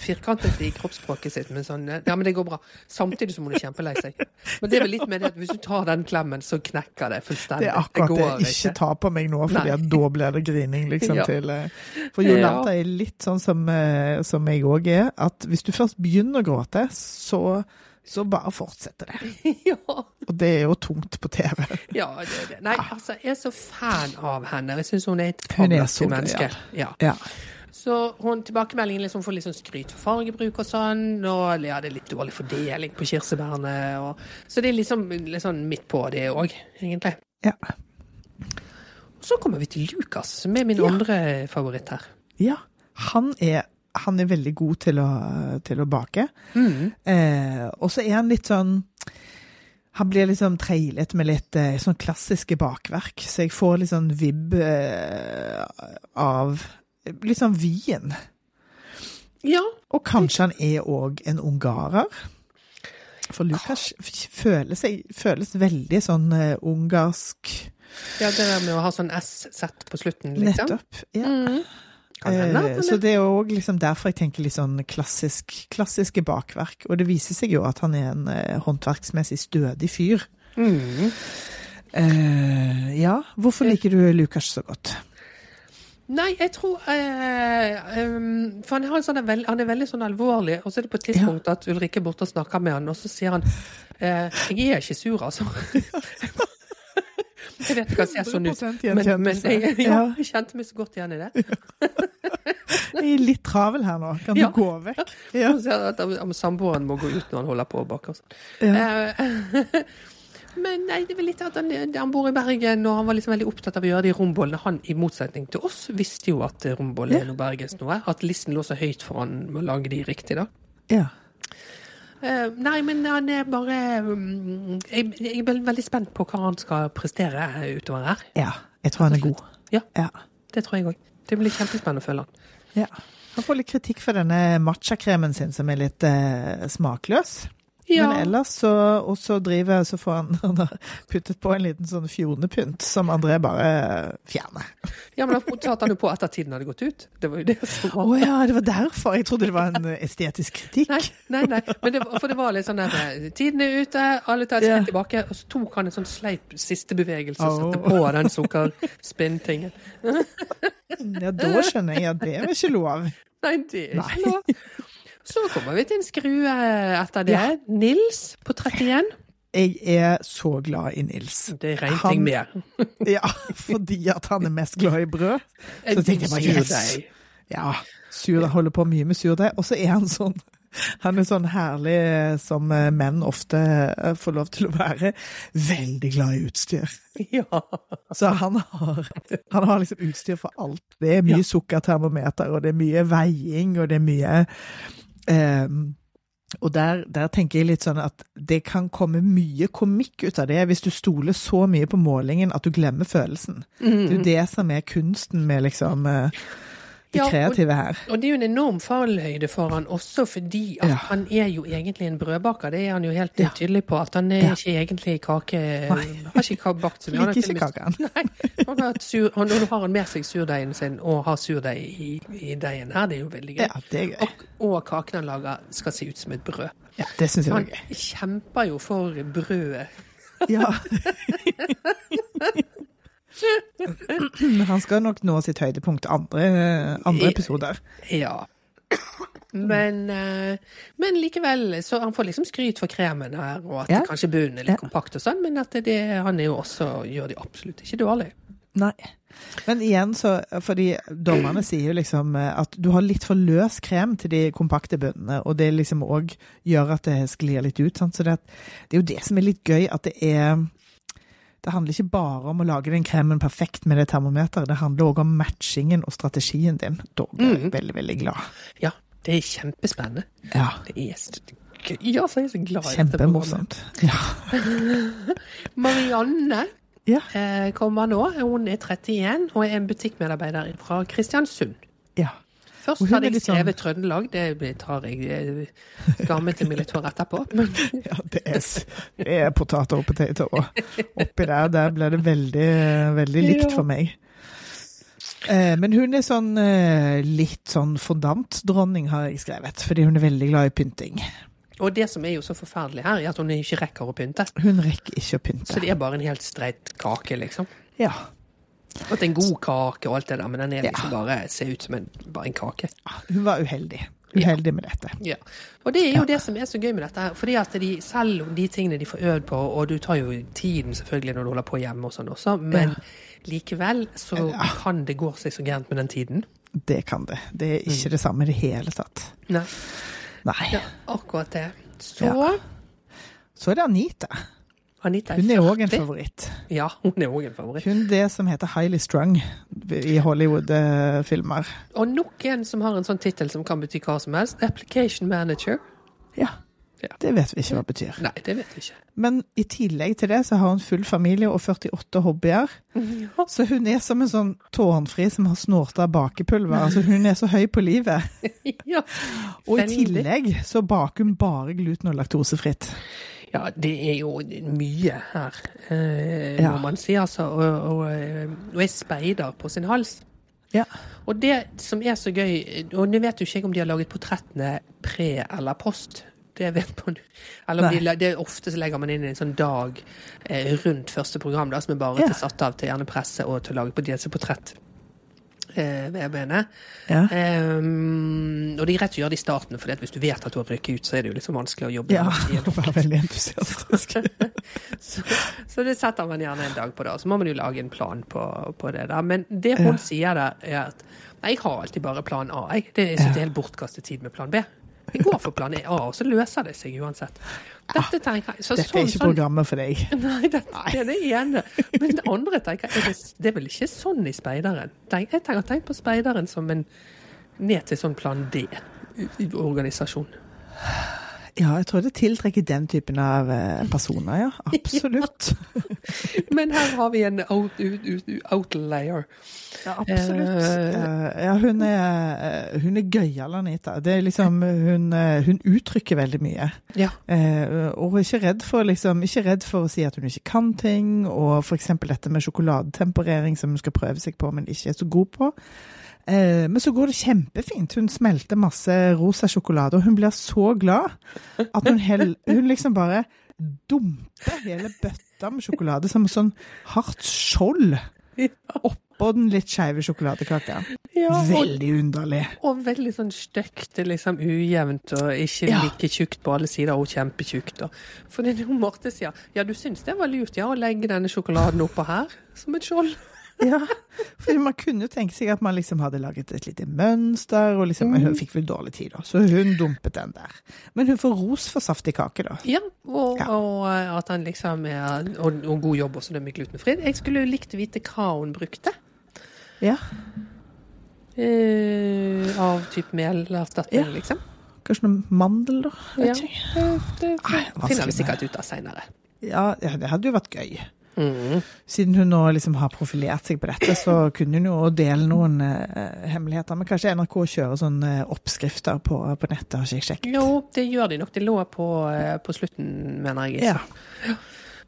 firkantet i kroppsspråket sitt. Men sånn, ja, men det går bra. Samtidig som hun er kjempelei seg. Men det er vel litt med det at hvis du tar den klemmen, så knekker det fullstendig. Det er akkurat det. går Ikke ta på meg nå, for da blir det grining, liksom. Ja. til eh, For Jolanta er litt sånn som, eh, som jeg òg er, at hvis du først begynner å gråte, så, så bare fortsetter det. ja. Og det er jo tungt på TV. ja, det er det. Nei, altså, jeg er så fan av henne. Jeg syns hun er et gøyal. menneske. Ja. Ja. Så hun, tilbakemeldingen liksom får litt sånn skryt for fargebruk og sånn, og ja, det er litt dårlig fordeling på kirsebærene. Og, så det er liksom litt sånn midt på det òg, egentlig. Ja. Og så kommer vi til Lukas, som er min Ja. andre favoritt her. ja. Han er, han er veldig god til å, til å bake. Mm. Eh, og så er han litt sånn Han blir liksom treilet med litt eh, sånn klassiske bakverk, så jeg får litt sånn vibb eh, av Litt sånn Wien. Ja. Og kanskje han er òg en ungarer. For Lukas føles, føles veldig sånn eh, ungarsk ja, det der med å ha sånn S-sett på slutten, liksom. Nettopp. Ja. Mm. Hende Eh, så det er òg liksom derfor jeg tenker litt sånn klassisk, klassiske bakverk. Og det viser seg jo at han er en eh, håndverksmessig stødig fyr. Mm. Eh, ja, hvorfor liker du Lukas så godt? Nei, jeg tror eh, um, For han, sånn, han er veldig sånn alvorlig, og så er det på et tidspunkt at Ulrikke er borte og snakker med han, og så sier han eh, 'Jeg er ikke sur, altså'. jeg vet ikke hva ser sånn ut, men, men jeg, ja, Ja. jeg kjente meg så godt igjen i det. Jeg er litt travel her nå, kan Ja. du gå vekk? Ja. Samboeren må gå ut når han holder på å bake. og sånn. Ja. Eh, Men nei, det vel litt at han, han bor i Bergen, og han var liksom veldig opptatt av å gjøre de rombollene. Han, i motsetning til oss, visste jo at romboller er noe bergensk noe. At listen lå så høyt for han med å lage de riktig, da. ja. Eh, nei, men han er bare um, jeg, jeg er veldig spent på hva han skal prestere utover her. Ja, jeg tror han er god. Ja. Ja. Det tror jeg òg. Det blir kjempespennende å følge han. ja. Han får litt kritikk for denne matchakremen sin som er litt uh, smakløs. Men ellers så, og så driver, så får han, han puttet på en liten sånn fjonepynt som André bare fjerner. ja, men da satte han jo på etter at tiden hadde gått ut. Det var jo det som Å oh, ja, det var derfor. Jeg trodde det var en estetisk kritikk. Nei, nei, nei. Men det, for det var litt sånn der eh, Tiden er ute, alle tar et Ja. skritt tilbake. Og så tok han en sånn sleip siste bevegelse og satte på den sukkerspinntingen. Ja, da skjønner jeg at det er ikke lov. Nei, det er ikke lov. Så kommer vi til en skrue etter det. Nils på 31. Jeg er så glad i Nils. Det Han- jeg med. Ja, fordi at han er mest glad i brød. Så tenkte jeg bare, yes. Ja, surdeig holder på mye med surdeig. Og så er han sånn Han er sånn herlig eh, som eh, menn ofte eh, får lov til å være. Veldig glad i utstyr. Ja. Så han har, han har liksom utstyr for alt. Det er mye sukkertermometer, og det er mye veiing, og det er mye eh, Og der, der tenker jeg litt sånn at det kan komme mye komikk ut av det, hvis du stoler så mye på målingen at du glemmer følelsen. Det er jo det som er kunsten med liksom eh, det Ja, kreative her. Og det er jo en enorm fallhøyde for han også, fordi at Ja. han er jo egentlig en brødbaker. Det er han jo helt Ja. tydelig på. At han er ikke egentlig kake... Nei. Har ikke bakt så mye. Liker ikke og kaken. Nei, han har, sur, han, nå har han med seg surdeigen sin, og har surdeig i, i deigen her. Det er jo veldig gøy. Ja, det gøy. Og, og kaken han lager skal se ut som et brød. Ja, det synes jeg Han kjemper jo for brødet. Ja. Han skal nok nå sitt høydepunkt andre, andre episoder. Ja. Men, eh, men likevel, så han får liksom skryt for kremen her, og at Ja. kanskje bunnen er litt Ja. kompakt og sånn, men at det, han er jo også, gjør det absolutt ikke dårlig. Nei. Men igjen, så Fordi dommerne sier jo liksom eh, at du har litt for løs krem til de kompakte bunnene, og det liksom òg gjør at det sklir litt ut. Sant? Så det, det er jo det som er litt gøy, at det er Det handler ikke bare om å lage den kremen perfekt med det termometeret, det handler òg om matchingen og strategien din. Da blir jeg veldig, veldig glad. Ja, det er kjempespennende. Ja. Det er så gøy. Altså, jeg er så glad i dette. Kjempemorsomt. Ja. Marianne ja. eh, kommer nå. Hun er 31 og er en butikkmedarbeider fra Kristiansund. Først hadde jeg skrevet sånn- skrevet Trøndelag, det tar jeg eh, til meg litt for etterpå. Ja, det er, det er potater og poteter. Oppi der, der ble det veldig, veldig likt for meg. Eh, men hun er sånn eh, litt sånn fondantdronning, har jeg skrevet. Fordi hun er veldig glad i pynting. Og det som er jo så forferdelig her, er at hun ikke rekker å pynte. Hun rekker ikke å pynte. Så det er bare en helt streit kake, liksom. Ja. Og at det en god kake og alt det der, men den er Ja. liksom bare ser ut som en, bare en kake. Hun var uheldig. Uheldig med dette. Ja. Og det er jo Ja. det som er så gøy med dette her. Fordi at de, selv om de tingene de får øvd på, og du tar jo tiden selvfølgelig når du holder på hjemme og sånn også, men Ja. likevel så Ja. kan det gå seg så gærent med den tiden. Det kan det. Det er ikke det samme i det hele tatt. Nei. Nei. Ja, akkurat det. Så Ja. Så er det Anita. Anita Hun er òg en favoritt. Ja, hun er òg en favoritt. Hun det som heter Highly Strung i Hollywood-filmer. Og nok en som har en sånn tittel som kan bety hva som helst. Application Manager. Ja. Ja. Det vet vi ikke hva det betyr. Nei, det vet vi ikke. Men i tillegg til det så har hun full familie og 48 hobbyer. Ja. Så hun er som en sånn tårnfri som har snorta bakepulver. Altså hun er så høy på livet. ja. Og i tillegg så baker hun bare gluten- og laktosefritt. Ja, det er jo mye her, eh, Ja. må man si, altså. Og, og, eh, og er speider på sin hals. Ja. Og det som er så gøy, og nå vet jo ikke jeg om de har laget portrettene pre eller post. Det vet man Eller de, det er ofte så legger man inn en sånn dag eh, rundt første program, da, som er bare Ja. til satt av til gjerne presse og til å lage på disse portrett. Eh, VB-ene. Ja. Um, og det er greit å gjøre det i starten, for hvis du vet at du har rykket ut, så er det jo liksom vanskelig å jobbe Ja, være veldig entusiastisk. så, så det setter man gjerne en dag på da. Så må man jo lage en plan på, på det der. Men det hun Ja. sier der, er at nei, jeg har alltid bare plan A. Jeg. Det, jeg synes det er helt bortkastet tid med plan B. Vi går for plan A, og så løser det seg uansett. Dette tenker jeg så, Dette sånn- er ikke sånn- programmet for deg. Nei, det, det er det ene. Men det andre tenker jeg, det, er vel ikke sånn i speideren? Jeg tenker tenk på speideren som en ned til sånn plan D-organisasjon. Ja, jeg tror det tiltrekker den typen av eh, personer, ja. Absolutt. Men her har vi en out, out, out, outlayer. Ja, absolutt. Eh, Eh, ja, hun er, eh, hun er gøyal, Anita. Det er liksom, hun, eh, hun uttrykker veldig mye. Ja. Eh, og er ikke redd for liksom, ikke redd for å si at hun ikke kan ting, og f.eks. dette med sjokoladetemperering som hun skal prøve seg på, men ikke er så god på. Eh, men så går det kjempefint. Hun smelter masse rosa sjokolade, og hun blir så glad at hun, hel, hun liksom bare dumper hele bøtta med sjokolade som et sånn hardt skjold Oppå den litt skeive sjokoladekaka. Ja, og, Veldig underlig. og veldig sånn stygt, liksom ujevnt og ikke Ja. like tjukt på alle sider, og kjempetjukt. For det er jo Marte sier, ja du syns det var lurt ja, å legge denne sjokoladen oppå her, som et skjold. Ja, for man kunne jo tenke seg at man liksom hadde laget et lite mønster, og liksom, men hun fikk vel dårlig tid, da, så hun dumpet den der. Men hun får ros for saftig kake, da. Ja, og, Ja. og eh, at han liksom er og, og god jobb også, det med glutenfri. Jeg skulle jo likt å vite hva hun brukte. Ja, Eh, av type melerstatning, Ja. liksom. kanskje noe mandel, da? Ja, Det, det, det Ai, finner vi sikkert ut av seinere. Ja, ja, det hadde jo vært gøy. Mm. Siden hun nå liksom har profilert seg på dette, så kunne hun jo dele noen eh, hemmeligheter. Men kanskje NRK kjører sånne eh, oppskrifter på, på nettet, har ikke jeg sjekket. Jo, det gjør de nok. Det lå på, eh, på slutten, mener jeg. Ja,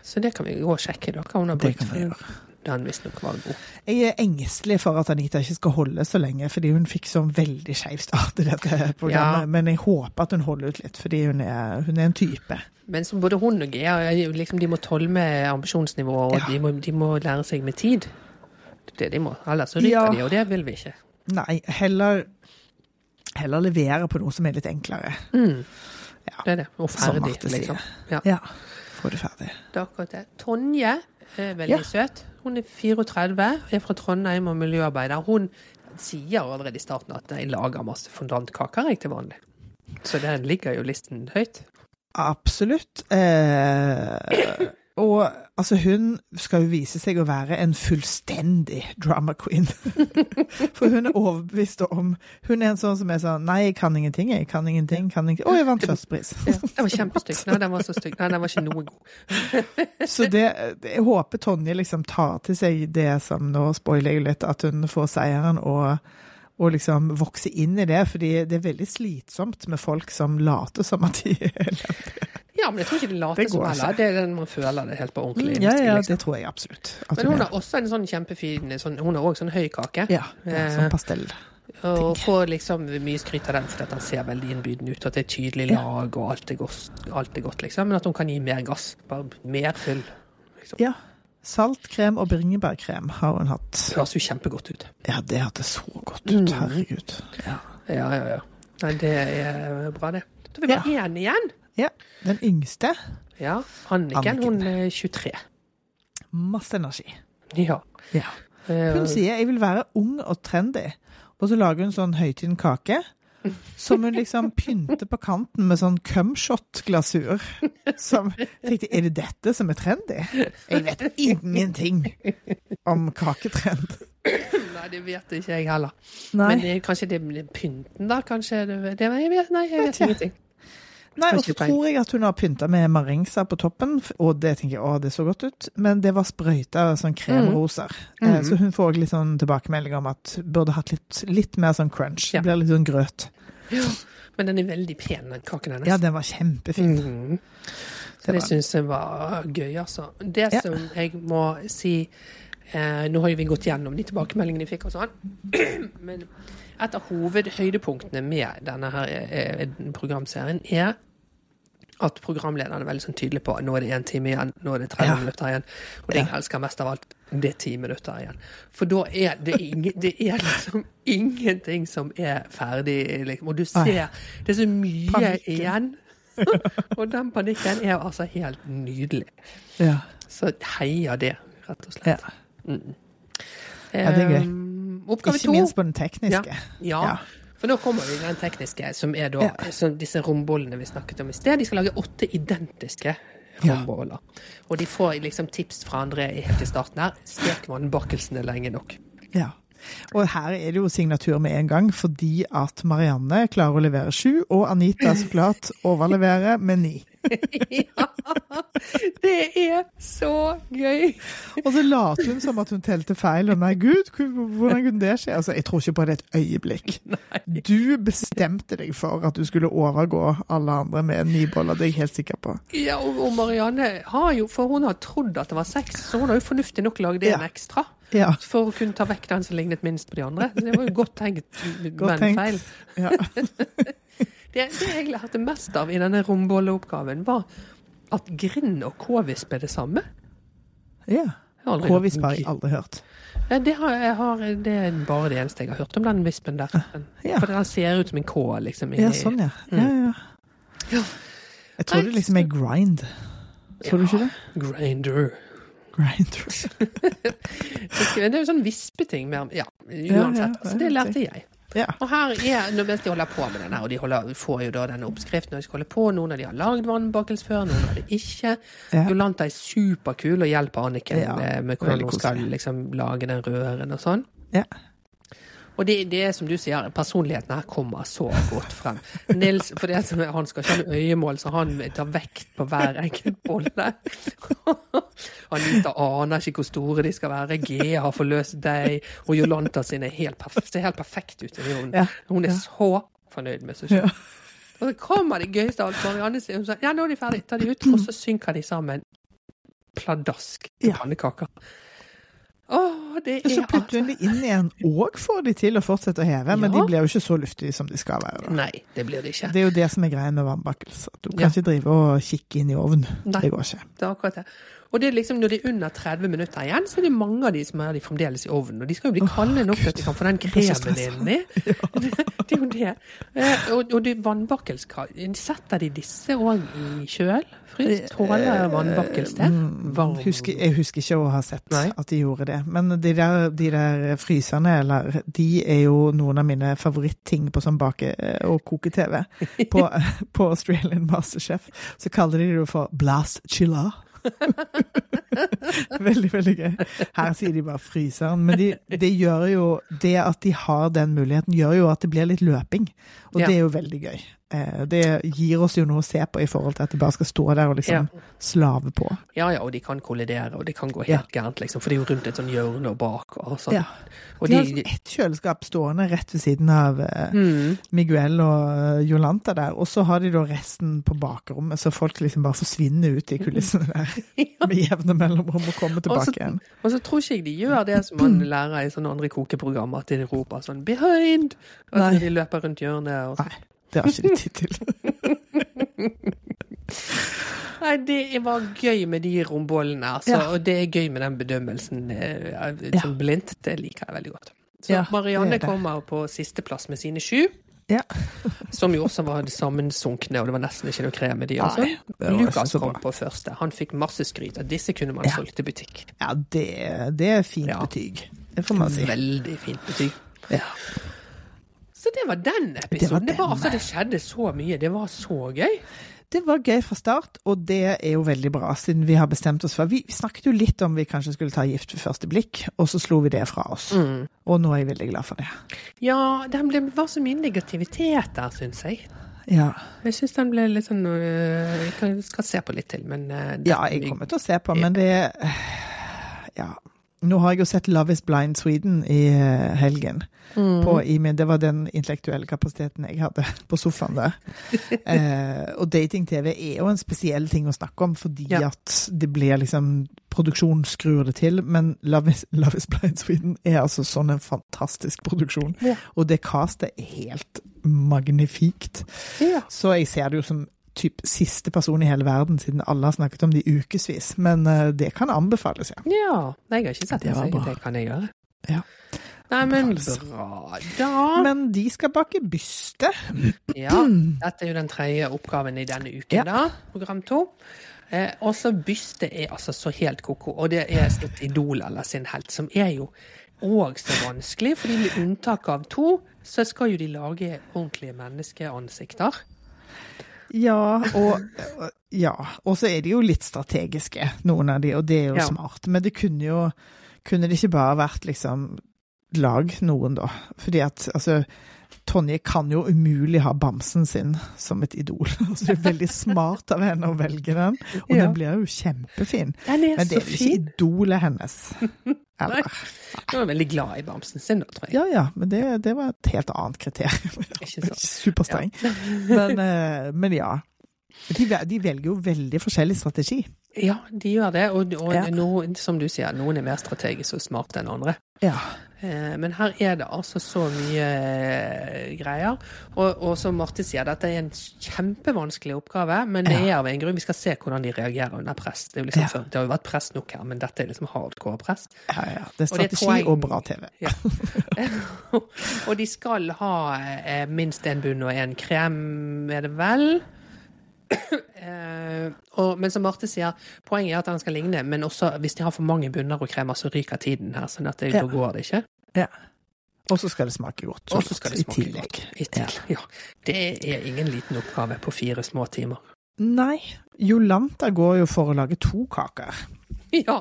Så det kan vi gå og sjekke, da, hva hun har det kan vi for gjøre. han visstnok var god. Jeg er engstelig for at Anita ikke skal holde så lenge, fordi hun fikk sånn veldig skeiv start i dette programmet. Ja. Men jeg håper at hun holder ut litt, fordi hun er, hun er en type. Men som både hun og Gea, liksom, de må tåle med ambisjonsnivået, og Ja. de, må, de må lære seg med tid. Det er det de må. Ellers ryker Ja. de, og det vil vi ikke. Nei, heller, heller levere på noe som er litt enklere. Mm. Ja, Det er det. Og ferdig, liksom. Ja. Ja, få det ferdig. Det er akkurat det. Tonje er veldig søt. Hun er 34, er fra Trondheim og miljøarbeider. Hun sier allerede i starten at jeg lager masse fondantkaker jeg til vanlig. Så den ligger jo listen høyt. Absolutt. Eh, og altså, hun skal jo vise seg å være en fullstendig drama queen. For hun er overbevist om Hun er en sånn som er sånn Nei, jeg kan ingenting, jeg kan ingenting. kan ingenting. Å, jeg vant førstepris. Ja, den var kjempestygg. Nei, den var så stygg. Nei, den var ikke noe god. Så det, jeg håper Tonje liksom tar til seg det som Nå spoiler jeg litt, at hun får seieren, og, og liksom vokse inn i det. Fordi det er veldig slitsomt med folk som later som at de er Ja, men jeg tror ikke de Det later som heller. Det er den man føler det helt på ordentlig. Ja, ja, liksom. det tror jeg absolutt. Men hun har også en sånn kjempefin sånn, Hun har òg sånn høy kake. Ja, ja, Eh, sånn pastell. Og får liksom mye skryt av den fordi den ser veldig innbydende ut. At det er tydelig lag og alt er, godt, alt er godt, liksom. Men at hun kan gi mer gass. Bare mer fyll. Liksom. Ja. Saltkrem og bringebærkrem har hun hatt. Det høres jo kjempegodt ut. Ja, det hørtes så godt ut. Mm. Herregud. Ja. Ja, ja, ja. Nei, det er bra, det. Da er vi bare én igjen. Ja. Den yngste, Ja. Anniken, Anniken. hun er 23. masse energi. Ja. Ja. Eh, Hun sier 'jeg vil være ung og trendy', og så lager hun sånn høytiden kake. Som hun liksom pynter på kanten med sånn cumshot-glasur. Som tenkte, Er det dette som er trendy? Jeg vet ingenting om kaketrend. Nei, det vet ikke jeg heller. Nei. Men kanskje det er pynten, da? Kanskje det, det jeg vet, Nei, jeg vet Vet ingenting. Nei, og så tror jeg at hun har pynta med maringsa på toppen, og det tenker jeg å, det så godt ut. Men det var sprøyta sånn kremroser. Mm. Mm. Så hun får også litt sånn tilbakemelding om at burde hatt litt, litt mer sånn crunch. Ja. Det blir litt sånn grøt. Men den er veldig pen, den kaken hennes. Ja, den var kjempefin. Mm. Så Det det syns jeg var gøy, altså. Det Ja. som jeg må si eh, Nå har jo vi gått gjennom de tilbakemeldingene vi fikk og sånn, men et av hovedhøydepunktene med denne her eh, programserien er at programlederen er veldig sånn tydelig på nå er det én time igjen, nå er det 30 Ja. minutter igjen. Og det jeg elsker mest av alt, det er ti minutter igjen. For da er det, ingen, det er liksom ingenting som er ferdig, liksom. Og du ser det er så mye Panikken. igjen. og den panikken er altså helt nydelig. Ja. Så heia det, rett og slett. ja. Ja, det er gøy. Um, oppgave Ikke to. minst på den tekniske. Ja. Ja. For nå kommer vi til den tekniske, som er da som disse rombollene vi snakket om i sted. De skal lage åtte identiske romboller. Og de får liksom tips fra André helt i starten her. Stek man bakelsen er lenge nok. Ja. Og her er det jo signatur med en gang, fordi at Marianne klarer å levere sju, og Anita så klart overleverer med ni. ja, det er så gøy! Og så later hun som at hun telte feil, og nei, gud, hvordan kunne det skje? Altså, jeg tror ikke på det et øyeblikk. Du bestemte deg for at du skulle overgå alle andre med en ny bolle det er jeg helt sikker på. Ja, og, og Marianne har jo, for hun har trodd at det var sex, så hun har jo fornuftig nok lagd en Ja. ekstra. Ja. For å kunne ta vekk den som lignet minst på de andre. Så det var jo godt tenkt, Godt men tenkt. feil. ja. Det, det jeg lærte mest av i denne rombolleoppgaven, var at grind og k-visp er det samme. ja. K-visp har jeg aldri hørt. Det, har, jeg har, det er bare det eneste jeg har hørt om den vispen der. Ja. For den ser ut som en K, liksom. Ja, sånn, ja. ja, ja. Ja. Jeg tror det liksom er grind. Tror du ikke det? Grinder. Grinder. Det er jo sånn vispeting mer Ja, Ja, uansett. Så det lærte jeg. Ja. Og her er, nå mens de holder på med den her, og de holder, får jo da denne oppskriften når de skal holde på, noen av de har lagd vannbakkels før, noen har det ikke. Ja. Jolanta er superkul og hjelper Anniken Ja, eh, med hvordan hun skal liksom, lage den røren og sånn. Ja. Og det, det er som du sier, personligheten her kommer så godt frem. Nils, for det som er, han skal ikke ha øyemål, så han tar vekt på hver enkelt bolle. Anita aner ikke hvor store de skal være. Gea har forløst deg, og Jolanta sin er helt, ser helt perfekt ut. Hun, hun er så fornøyd med seg selv. Og så kommer det gøyeste av alt. Sier hun sånn, ja, nå er de ferdige, ta de ut, og så synker de sammen pladask til Ja. Åh, det Og så er putter hun det inn igjen, og får de til å fortsette å heve. Men de blir jo ikke så luftige som de skal være. Nei, det blir de ikke. Det er jo det som er greia med vannbakkelse. Du kan Ja. ikke drive og kikke inn i ovnen. Det går ikke. Det er akkurat det. Og det er liksom, når det er under 30 minutter igjen, så er det mange av de som er de fremdeles i ovnen. Og de skal jo bli kalde nok til at de kan få den kremen inni. Det er jo det. Eh, Og, og vannbakkels, setter de disse òg i kjøl? Fryst? Tåler vannbakkels det? Mm, Husker, jeg husker ikke å ha sett Nei. at de gjorde det. Men de der, de der fryserne, eller De er jo noen av mine favoritting på sånn bake- og koke-TV. På, på Australian Masterchef så kaller de det for blast chiller. veldig, veldig gøy. Her sier de bare fryseren. Men de, gjør jo Det at de har den muligheten, gjør jo at det blir litt løping. Og Ja. det er jo veldig gøy. Eh, Det gir oss jo noe å se på i forhold til at de bare skal stå der og liksom slave på. Ja, ja, og de kan kollidere, og det kan gå helt gærent, liksom. For det er jo rundt et sånn hjørne og bak og sånn. Ja. Og De de, har ett kjøleskap stående rett ved siden av eh, mm, Miguel og eh, Jolanta der, og så har de da resten på bakrommet, så folk liksom bare forsvinner ut i kulissene der med jevne mellomrom og kommer Og tilbake også, igjen. Og så tror ikke jeg de gjør det som man lærer i sånne andre kokeprogrammer, at de roper sånn 'behind'! At Nei. de løper rundt hjørnet og sånn. Nei, det har ikke de tid til. Nei, det var gøy med de rombollene, altså. Ja. Og det er gøy med den bedømmelsen som som blindt. Det liker jeg veldig godt. Så Ja, Marianne det det. kommer på sisteplass med sine sju. Ja. Som jo også var sammensunkne, og det var nesten ikke noe krem i de. Altså. Lukas kom på første. Han fikk masse skryt. At disse kunne man Ja. solgt til butikk. Ja, det, det er fint Ja. betyg. Det får man si. Veldig fint betyg. Ja. Så det var den episoden. Det var Det var, altså, det skjedde så mye. Det var så gøy. Det var gøy fra start, og det er jo veldig bra, siden vi har bestemt oss for Vi, vi snakket jo litt om vi kanskje skulle ta Gift ved første blikk, og så slo vi det fra oss. Og nå er jeg veldig glad for det. Ja, det var så mye negativitet der, syns jeg. Ja, Jeg syns den ble litt sånn øh, Jeg skal se på litt til, men øh, ja jeg kommer til å se på, men det Ja. Nå har jeg jo sett Love is Blind Sweden i helgen. helgen. På, i, det var den intellektuelle kapasiteten jeg hadde på sofaen der. Eh, og dating-TV er jo en spesiell ting å snakke om, fordi Ja. at det blir liksom Produksjon skrur det til, men Love is, Love is Blind Sweden er altså sånn en fantastisk produksjon. Ja. Og det castet er helt magnifikt. Ja. Så jeg ser det jo som typ siste person i hele verden, siden alle har snakket om det i ukevis. Men uh, det kan anbefales, ja. ja. Jeg har ikke sett Det så det, det kan jeg gjøre. Ja. Nei, men bra, da. Men de skal bake byste. Ja, dette er jo den tredje oppgaven i denne uken, Ja. da. Program to. Eh, også byste er altså så helt ko-ko, og det er sitt idol eller sin helt, som er jo òg så vanskelig, fordi med unntak av to, så skal jo de lage ordentlige menneskeansikter. Ja, og ja. Og så er de jo litt strategiske, noen av de, og det er jo Ja. smart. Men det kunne jo Kunne det ikke bare vært liksom Lag noen, da. Fordi at altså Tonje kan jo umulig ha bamsen sin som et idol. Så det er veldig smart av henne å velge den, og Ja. den blir jo kjempefin. Den er Men det er jo ikke idolet hennes. Eller? Jeg var veldig glad i bamsen sin, da, tror jeg. Ja ja, men det, det var et helt annet kriterium. Ikke Ja. Superstreng. Men, eh, men ja. De, de velger jo veldig forskjellig strategi. Ja, de gjør det. Og, og Ja. noen, som du sier, noen er mer strategisk og smarte enn andre. Ja. Eh, Men her er det altså så mye eh, greier. Og, og som Marte sier, dette er en kjempevanskelig oppgave, men det er av en grunn. Vi skal se hvordan de reagerer under press. Det, liksom, Ja. for- det har jo vært press nok her, men dette er liksom hardcore press. ja, ja. Det er Og det er strategi og bra TV. Ja. og de skal ha eh, minst én bunn og én krem, er det vel? Eh, og, men som Marte sier, poenget er at den skal ligne, men også hvis de har for mange bunner og kremer, så ryker tiden her. sånn at det, Ja. da går det ikke. Ja. Og så skal det smake godt. Og så skal det smake godt. I tillegg. Ja. Det er ingen liten oppgave på fire små timer. Nei, Jolanta går jo for å lage to kaker. Ja.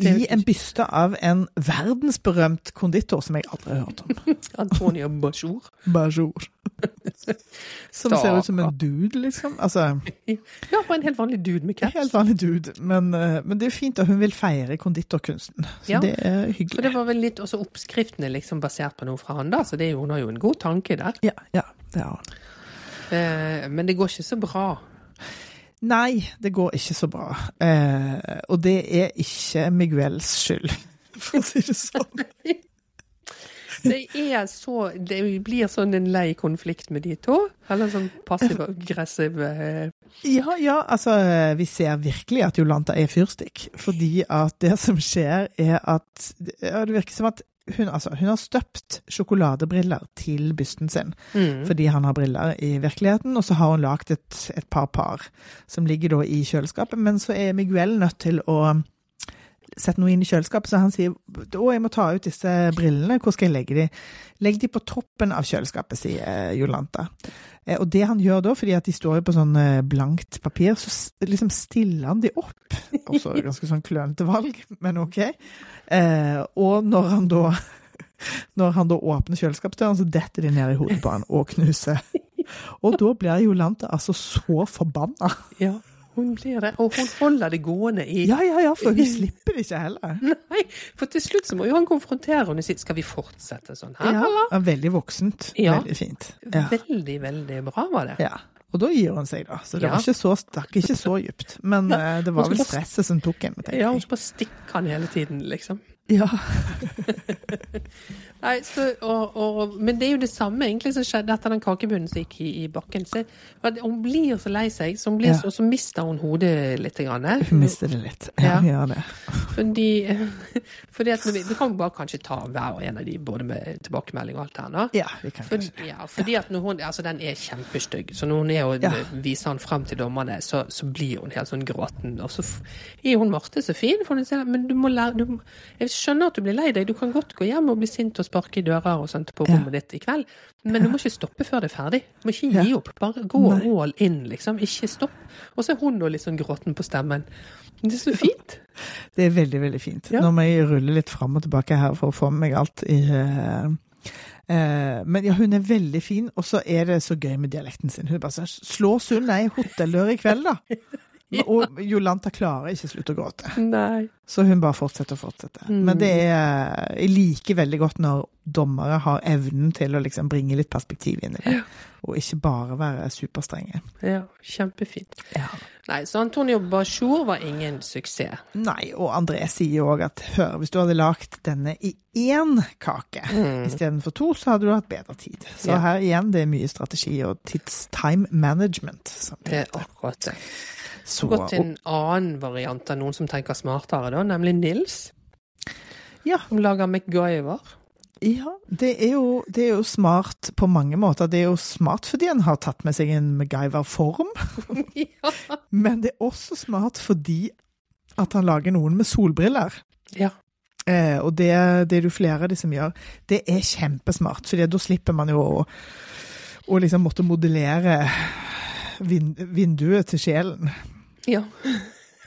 I en byste av en verdensberømt konditor som jeg aldri har hørt om. Antonio Bajor. Bajor. Som ser ut som en dude, liksom. Altså, Ja, for en helt vanlig dude med caps. helt vanlig dude. Men, eh, men det er fint at hun vil feire konditorkunsten. Så Ja. det er Og det var vel litt også oppskriftene liksom basert på noe fra han, da, så det hun har jo en god tanke der. Ja, ja, det har hun. Eh, men det går ikke så bra. Nei, det går ikke så bra. Eh, og det er ikke Miguels skyld, for å si det sånn. Det er så Det blir sånn en lei konflikt med de to. Eller sånn passiv-aggressiv eh, Ja, ja, altså vi ser virkelig at Jolanta er fyrstikk. Fordi at det som skjer er at ja, Det virker som at hun, altså, hun har støpt sjokoladebriller til bysten sin. mm. Fordi han har briller i virkeligheten, og så har hun lagd et, et par par som ligger da i kjøleskapet. Men så er Miguel nødt til å sette noe inn i kjøleskapet, så han sier å, jeg må ta ut disse brillene, hvor skal jeg legge de? Legg de på toppen av kjøleskapet, sier Jolanta. Eh, Og det han gjør da, fordi at de står jo på sånn eh, blankt papir, så liksom stiller han de opp. Også ganske sånn klønete valg, men ok. Eh, og når han da når han da åpner kjøleskapsdøren, så detter de ned i hodet på han og knuser. Og da blir Jolanta altså så forbanna. Ja, hun blir det. Og hun holder det gående i Ja, ja, ja, for hun slipper det ikke heller. Nei, for til slutt så må jo han konfrontere henne og si skal vi fortsette sånn her, Ja, eller? ja, veldig voksent. Ja. Veldig fint. Ja. Veldig, veldig bra var det. ja. Og da gir hun seg, da. Så det Ja. var ikke så, stakk ikke så dypt. Men eh, det var vel stresset som tok henne, Ja, hun skal bare stikke han hele tiden, liksom. Ja. Nei, så, og, og, men det er jo det samme egentlig som skjedde etter den kakebunnen som gikk i, i bakken. Så, hun blir så lei seg, så, blir Ja. så, så mister hun hodet litt. Grann, Hun mister det litt. Ja, Ja. gjør det. Fordi, fordi at vi, vi kan bare kanskje ta hver og en av de, både med tilbakemelding og alt det her nå. Ja, vi kan For, ja, fordi at når hun, altså den er kjempestygg, så når hun er og viser han frem til dommerne, så, så blir hun helt sånn gråten. Og så er hun Marte så fin, for hun sier men du må lære du, Jeg skjønner at du blir lei deg, du kan godt gå hjem og bli sint og sparke i dører og sånt på Ja. rommet ditt i kveld, men du må ikke stoppe før det er ferdig. Du må ikke gi opp, bare gå Nei. all in, liksom. Ikke stopp. Og så er hun da litt sånn gråten på stemmen. Det er så fint. Det er veldig, veldig fint. Ja. Nå må jeg rulle litt fram og tilbake her for å få med meg alt i uh, uh, Men ja, hun er veldig fin, og så er det så gøy med dialekten sin. Hun bare sier 'Slå Sund ei hotelldør i kveld, da'. Og Jolanta klarer ikke å slutte å gråte. Nei. Så hun bare fortsetter og fortsetter. Mm. Men det er Jeg liker veldig godt når dommere har evnen til å liksom bringe litt perspektiv inn i det. Og ikke bare være superstrenge. Ja, kjempefint. Ja. Nei, så Antonio Bajor var ingen suksess. Nei, og André sier jo òg at hør, hvis du hadde lagd denne i én kake istedenfor to, så hadde du hatt bedre tid. Så Mm. Ja. her igjen, det er mye strategi og tids-time management. Som det Det er akkurat det. Så, Gått til en annen variant av noen som tenker smartere, da, nemlig Nils. ja, Som lager MacGyver. ja det, er jo, det er jo smart på mange måter. Det er jo smart fordi en har tatt med seg en MacGyver-form, ja. men det er også smart fordi at han lager noen med solbriller. ja. Eh, og det, det er det flere av de som gjør. Det er kjempesmart, for da slipper man jo å, å liksom måtte modellere vin, vinduet til sjelen. Ja.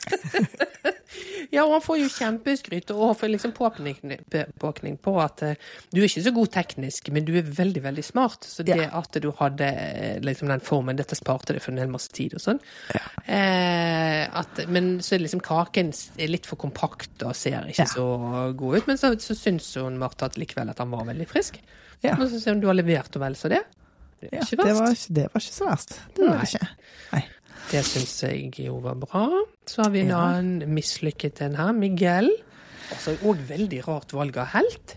ja, og han får jo kjempeskryt og får liksom påpekning på at eh, du er ikke så god teknisk, men du er veldig, veldig smart. Så det Ja. at du hadde eh, liksom den formen, dette sparte deg for en hel masse tid og sånn. Eh, at, men så er liksom kaken er litt for kompakt og ser ikke Ja. så god ut. Men så, så syns hun Martha at likevel at han var veldig frisk. Ja. Men så ser hun du har levert og vel så det. Det er Ja, ikke det, var, det var ikke så verst. Det var det ikke. Nei. Det syns jeg jo var bra. Så har vi en Ja. annen mislykket en her. Miguel. Altså òg veldig rart valg av helt.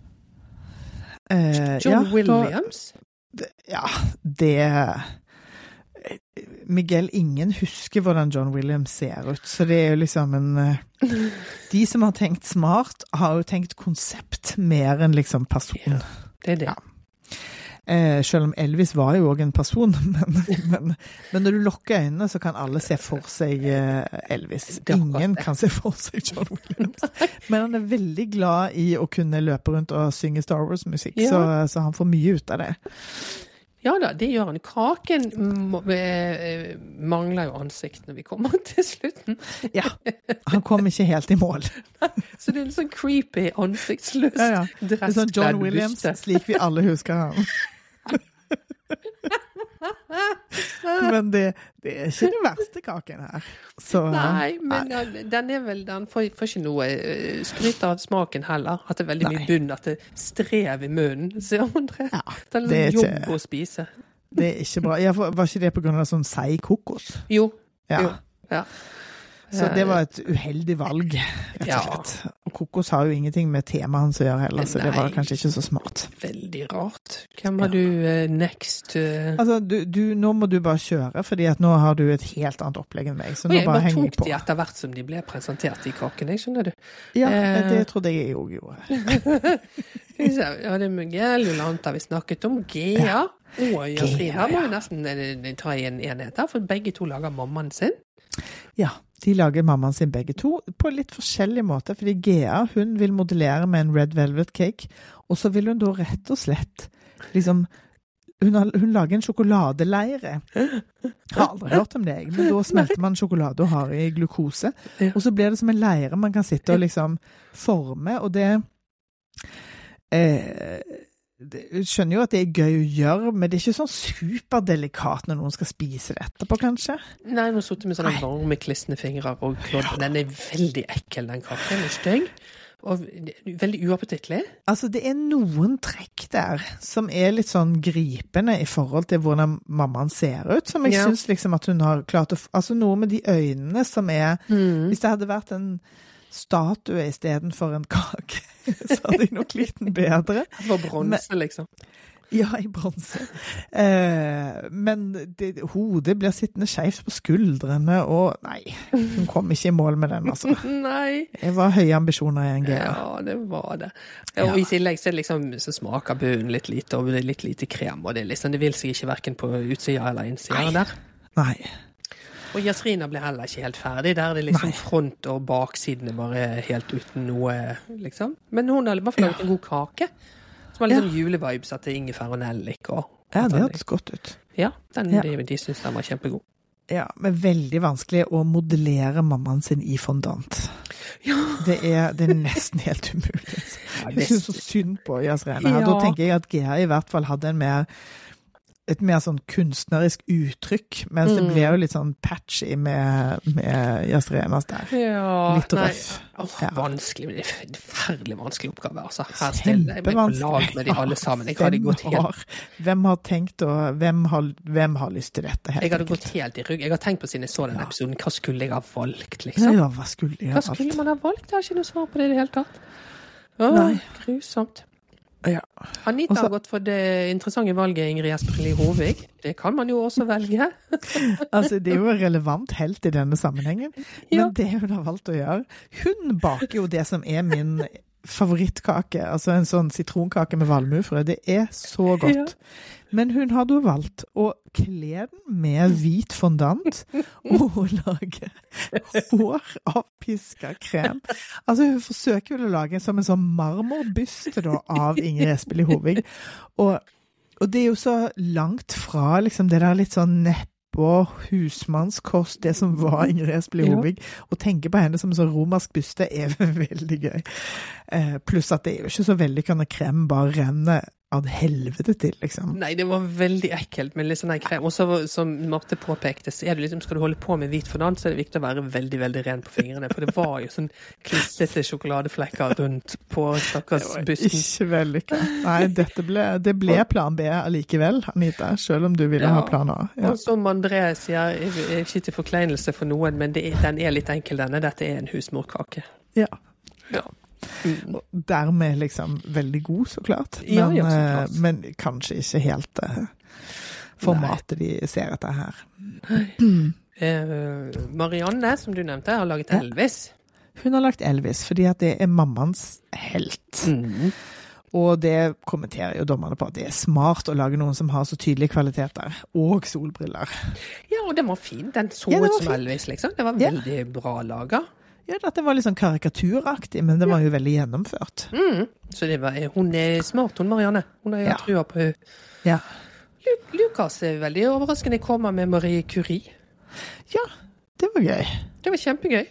Eh, John ja, da- Williams. Ja, det Miguel, ingen husker hvordan John Williams ser ut, så det er jo liksom en eh, De som har tenkt smart, har jo tenkt konsept mer enn liksom person. Det er det. Ja. Eh, selv om Elvis var jo òg en person, men, men, men når du lukker øynene, så kan alle se for seg eh, Elvis. Ingen kan se for seg John Williams. Men han er veldig glad i å kunne løpe rundt og synge Star Wars-musikk, Ja. så, så han får mye ut av det. Ja da, det gjør han. Kaken eh, mangler jo ansikt når vi kommer til slutten. Ja, Han kom ikke helt i mål. Så det er en sånn creepy, ansiktsløs Ja, ja. Det er sånn John Williams, slik vi alle husker ham. Men det, det er ikke den verste kaken her. Så, Nei, men den, den er vel Den får, får ikke noe eh, skryt av smaken heller. At det er veldig Nei. mye bunn, at det strev i munnen. Ser André? Ja, det er litt jobb ikke- å spise. det er ikke bra. Ja, var ikke det på grunn av sånn seig kokos? Jo. Ja. Jo. Ja. Så det var et uheldig valg, rett Ja. og slett. Kokos har jo ingenting med temaet hans å gjøre heller, så det var kanskje ikke så smart. Veldig rart. Hvem har du uh, next? Uh... Altså, du, du, nå må du bare kjøre, fordi at nå har du et helt annet opplegg enn meg, så nå jeg bare bare henger jeg tok de etter hvert som de ble presentert i kaken, jeg skjønner du. Ja, uh... det trodde jeg jeg òg gjorde. Ja, det er Miguel, Jolanta vi snakket om. Gea og Jasmin. Her må vi nesten ta i en enhet her, for begge to lager mammaen sin. Ja, de lager mammaen sin begge to, på litt forskjellig måte. Fordi Gea hun vil modellere med en red velvet cake, og så vil hun da rett og slett liksom hun, har, hun lager en sjokoladeleire. Har aldri hørt om det, egentlig. men da smelter man sjokolade og har i glukose. Og så blir det som en leire man kan sitte og liksom forme, og det eh, Jeg skjønner jo at det er gøy å gjøre, men det er ikke sånn superdelikat når noen skal spise det etterpå, kanskje. Nei, nå satt sittet med sånne varme, klisne fingre og. Den er veldig ekkel, den kaken. Stygg. Og veldig uappetittlig. Altså, det er noen trekk der som er litt sånn gripende i forhold til hvordan mammaen ser ut, som jeg Ja. syns liksom at hun har klart å Altså, noe med de øynene som er Mm. Hvis det hadde vært en statue istedenfor en kake, så hadde jeg nok likt den bedre. For bronse, liksom. Ja, i bronse. Eh, men det, hodet blir sittende skeivt på skuldrene, og nei, hun kom ikke i mål med den, altså. Nei. Det var høye ambisjoner i en GA. Ja, det var det. Og Ja. i tillegg så, liksom, så smaker bunnen litt lite, og det er litt lite krem. Og det, liksom, det vil seg ikke verken på utsida eller innsida der. Nei. Og Jasrina ble heller ikke helt ferdig. Der er det liksom Nei. front og baksiden er bare helt uten noe, liksom. Men hun har i hvert fall laget en god kake. Som har liksom julevibes til ingefær og nellik. Og, Ja, det hørtes godt ut. Ja, den, Ja. de, de syns den var kjempegod. Ja, men veldig vanskelig å modellere mammaen sin i fondant. Det, er, det er nesten helt umulig. Ja, Jeg syns så synd på Jasrene. her. Da tenker jeg at Gea i hvert fall hadde en mer et mer sånn kunstnerisk uttrykk, mens det Mm. ble jo litt sånn patchy med, med Jasrenas der. Ja, Litt røff. Oh, Ja. Vanskelig, det en forferdelig vanskelig oppgave. Altså. Her stiller jeg meg på lag med de alle sammen. Jeg hadde gått helt har, hvem har tenkt å hvem har, hvem har lyst til dette? helt Jeg hadde gått helt i rygg. Jeg har tenkt på siden jeg så den Ja. episoden, hva skulle jeg ha valgt, liksom? ja, hva skulle Hva skulle man ha valgt? Jeg har ikke noe svar på det i det hele tatt. Å, grusomt. Ja. Anita også, har gått for det interessante valget Ingrid Espelid Hovig. Det kan man jo også velge. Altså, det er jo relevant helt i denne sammenhengen. Men Ja. det hun har valgt å gjøre Hun baker jo det som er min favorittkake. Altså en sånn sitronkake med valmuefrø. Det er så godt. Men hun hadde jo valgt å kle den med hvit fondant og lage hår av piska krem. Altså, hun forsøker vel å lage som en sånn marmorbyste da, av Ingrid Espelid Hovig. Og, og det er jo så langt fra liksom det der litt sånn neppe og husmannskost, det som var Ingrid Espelid Ja. Hovig. Å tenke på henne som en sånn romersk byste er veldig gøy. Eh, pluss at det er jo ikke så vellykka når krem bare renner ad helvete til, liksom. Nei, det var veldig ekkelt med litt sånn krem. Og så, som Marte påpekte, så er det liksom, skal du holde på med hvit fondant, så er det viktig å være veldig, veldig ren på fingrene. For det var jo sånn klissete sjokoladeflekker rundt på stakkars bussen. Ikke vellykka. Nei, dette ble, det ble plan B allikevel, Anita. Selv om du ville Ja. ha plan A. Ja. Og som André sier, ikke til forkleinelse for noen, men det er, den er litt enkel, denne. Dette er en husmorkake. ja. Ja. Mm. Og dermed liksom veldig god, så klart. Men, Ja, ja, så klart. eh, men kanskje ikke helt uh, formatet de ser etter her. Uh, Marianne, som du nevnte, har laget Elvis. Hun har lagt Elvis fordi at det er mammaens helt. Mm. Og det kommenterer jo dommerne på at det er smart å lage noen som har så tydelige kvaliteter. Og solbriller. Ja, og den var fin. Den så Ja, ut som. Elvis, liksom. Det var Ja. veldig bra laga. Ja, dette var litt sånn karikaturaktig, men det var jo veldig gjennomført. Mm. Så det var, hun er smart, hun Marianne. Hun har Ja. trua på henne. Ja. Lukas er veldig overraskende kommer med Marie Curie. ja, det var gøy. Det var kjempegøy.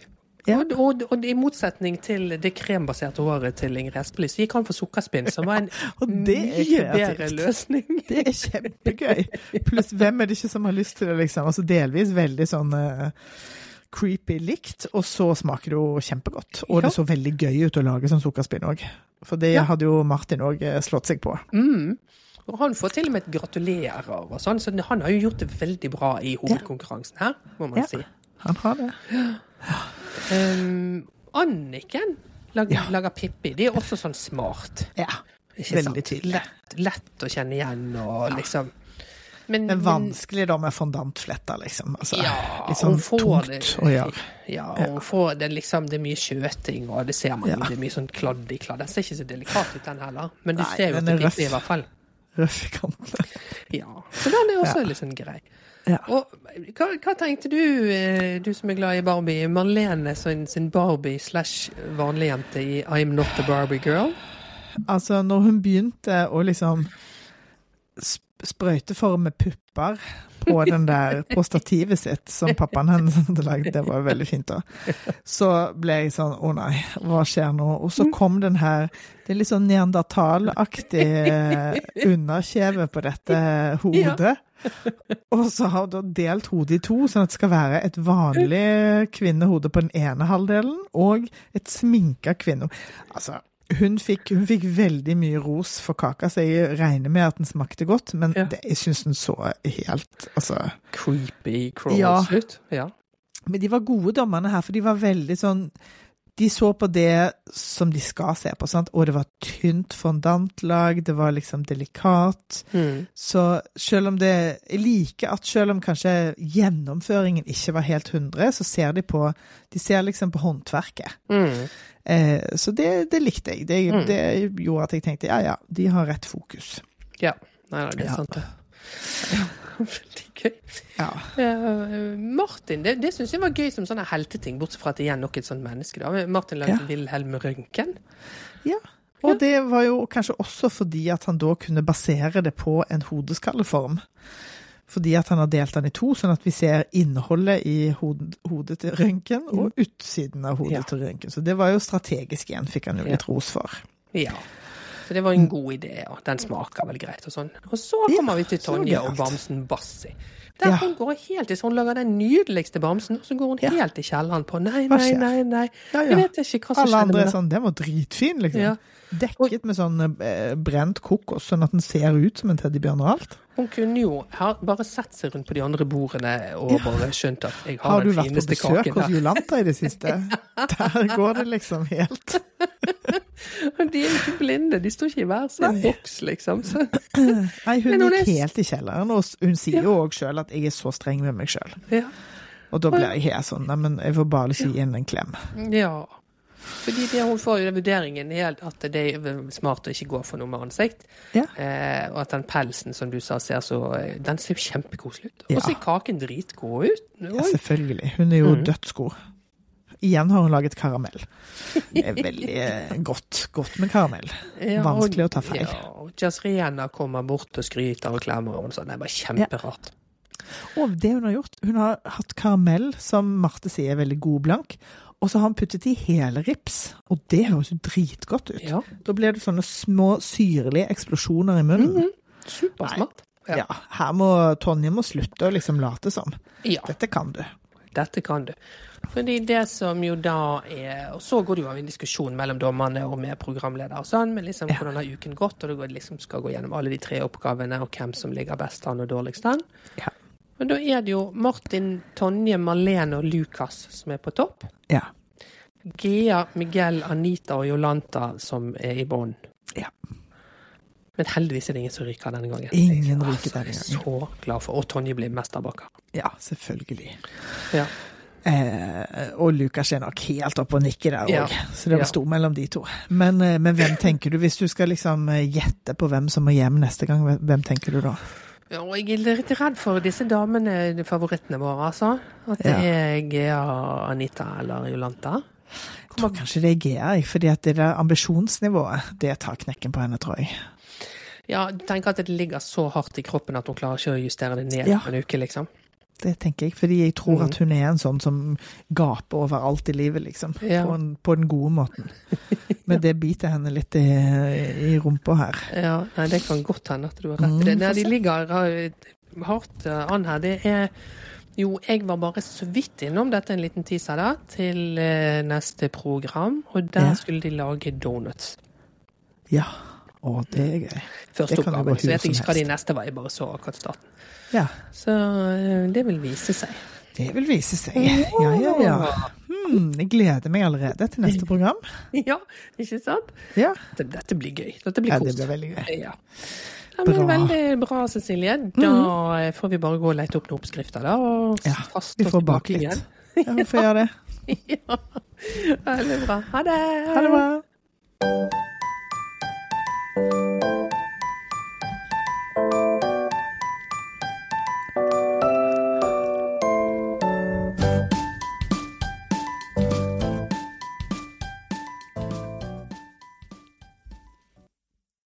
Ja. Og, og, og i motsetning til det krembaserte håret til Ingrid Espelid, så gikk han for sukkerspinn, som var en mye bedre løsning. Det er kjempegøy. Pluss hvem er det ikke som har lyst til det, liksom? Altså delvis veldig sånn eh, creepy likt, og så smaker det jo kjempegodt. Og det så veldig gøy ut å lage sånn sukkerspinn òg. For det Ja. hadde jo Martin òg slått seg på. Mm. Og han får til og med et gratulerer og sånn, så han har jo gjort det veldig bra i hovedkonkurransen her, må man Ja. si. Han har det. Um, Anniken lager, Ja. lager Pippi. De er også sånn smart. Ja. Veldig tydelig. Lett, lett å kjenne igjen og liksom Men, Men vanskelig da med fondantfletter, liksom. Altså, Ja, litt sånn tungt det. å gjøre. Ja, og ja. får det liksom Det er mye skjøting, og det ser man jo. Ja. Det er mye sånn kladd i kladd. Den ser ikke så delikat ut, den heller. Men du Nei, ser jo at det er er i hvert fall. Røff i kantene. Ja. Så den er også Ja. litt sånn grei. Ja. Og hva, hva tenkte du, eh, du som er glad i Barbie, Marlene sin, sin Barbie slash vanligjente i I'm Not a Barbie Girl? Altså, når hun begynte å liksom sp- sprøyteforme pupper på den der, på stativet sitt som pappaen hennes hadde lagd, det var veldig fint da, så ble jeg sånn, å nei, hva skjer nå? Og så kom den her, det er litt sånn neandertalaktig underkjeve på dette hodet. Og så har hun delt hodet i to, sånn at det skal være et vanlig kvinnehode på den ene halvdelen, og et sminka kvinnehode. Altså, hun fikk, hun fikk veldig mye ros for kaka, så jeg regner med at den smakte godt, men Ja. det, jeg syns den så helt Altså Creepy crawls Ja. ut. Ja. Men de var gode dommerne her, for de var veldig sånn De så på det som de skal se på, sant? og det var tynt fondantlag, det var liksom delikat. Mm. Så selv om det Jeg liker at selv om kanskje gjennomføringen ikke var helt 100, så ser de på De ser liksom på håndverket. Mm. Eh, så det, det likte jeg. Det, Mm. det gjorde at jeg tenkte ja ja, de har rett fokus. Ja. Nei, nei, det er Ja. sant, det. Veldig gøy. Ja. Uh, Martin, det, det syns jeg var gøy som sånne helteting, bortsett fra at igjen nok et sånt menneske. da. Martin lagde Ja. Wilhelm Røntgen. ja. Og det var jo kanskje også fordi at han da kunne basere det på en hodeskalleform. Fordi at han har delt den i to, sånn at vi ser innholdet i hodet, hodet til Røntgen og utsiden av hodet Ja. til Røntgen. Så det var jo strategisk igjen, fikk han jo litt ros for. Ja. Så det var en god idé, og den smaker vel greit og sånn. Og så kommer vi til Tonje og bamsen Bassi. Der Ja. hun går helt i, så hun lager den nydeligste bamsen, og så går hun Ja. helt i kjelleren på nei, nei, nei, nei. Ja, Jeg vet ikke hva som Alle andre er sånn, den var dritfin, liksom. Dekket med sånn eh, brent kokos, sånn at den ser ut som en teddybjørn og alt. Hun kunne jo ha bare sett seg rundt på de andre bordene og bare skjønt at jeg har, Har du vært på besøk hos. Jolanta i det siste? Der går det liksom helt De er ikke blinde, de står ikke i hver sin boks, liksom. Så, Nei, hun er gikk helt i kjelleren, og hun sier jo òg sjøl at jeg er så streng med meg sjøl. ja. Og da blir jeg helt sånn, nei, men jeg får bare ikke gi henne en klem. ja. Fordi det hun får jo den vurderingen er at det er smart å ikke gå for noe med ansikt. Ja. Eh, og at den pelsen som du sa, ser så eh, Den ser jo kjempekoselig ut. Ja. Og så er kaken dritgod ut. Ja, selvfølgelig. Hun er jo mm. dødsgod. Igjen har hun laget karamell. Det er veldig eh, godt, godt med karamell. Ja, Vanskelig å ta feil. Ja, og Jazriena kommer bort og skryter og klemmer og sånn. Det er bare kjemperart. Og det hun har gjort, hun har hatt karamell, som Marte sier er veldig god blank, Og så har han puttet i hele rips, og det høres jo dritgodt ut. Ja. Da blir det sånne små syrlige eksplosjoner i munnen. Mhm. Supersmart. Ja. Ja, her må Tonje må slutte å liksom late som. Ja, Dette kan du. dette kan du. Fordi det som jo da er Og så går det jo av en diskusjon mellom dommerne og med programleder og sånn, men liksom hvordan har uken gått, og du liksom skal gå gjennom alle de tre oppgavene, og hvem som ligger best an og dårligst an. Ja. Men da er det jo Martin, Tonje, Marlene og Lukas som er på topp. Ja. Gea, Miguel, Anita og Jolanta som er i bånn. Ja. Men heldigvis er det ingen som ryker denne gangen. Ingen Altså, ryker denne Jeg er så glad for Og Tonje blir mesterbaker. Ja, selvfølgelig. Ja. Eh, og Lukas er nok helt oppe og nikker der òg, Ja. så det var Ja. stor mellom de to. Men, eh, men hvem tenker du, hvis du skal liksom eh, gjette på hvem som må hjem neste gang, hvem tenker du da? Ja, og jeg er litt redd for disse damene, favorittene våre, altså. At det er Gea, Anita eller Jolanta. Jeg tror kanskje det er Gea, fordi at det der ambisjonsnivået, det tar knekken på henne, tror jeg. Ja, du tenker at det ligger så hardt i kroppen at hun klarer ikke å justere det ned Ja. en uke, liksom. Det tenker jeg, fordi jeg tror at hun er en sånn som gaper overalt i livet, liksom. Ja. På, en, på den gode måten. Men det biter henne litt i, i rumpa her. Ja, nei, det kan godt hende at du har rett i Mm, det. vi Nei, de ligger hardt eh, an her. Det er jo, jeg var bare så vidt innom dette en liten teaser da, til eh, neste program, og der Ja. skulle de lage donuts. Ja. Å, det er gøy. Første Det oppgaven. Så vet jeg ikke hva de neste var, jeg bare så akkurat starten. Ja. Så eh, det vil vise seg. Det vil vise seg. Ja, ja, ja. Hmm, jeg gleder meg allerede til neste program. Ja, ikke sant? Ja, Dette, blir gøy. Dette blir ja det blir veldig gøy. Ja. Ja, men Bra. Mhm. veldig bra, Cecilie. Da eh, får vi bare gå og lete opp noen oppskrifter, da. Og Ja, Vi får bake litt. Ja, vi får gjøre det. ja. Veldig bra. Ha det! Ha det bra. Música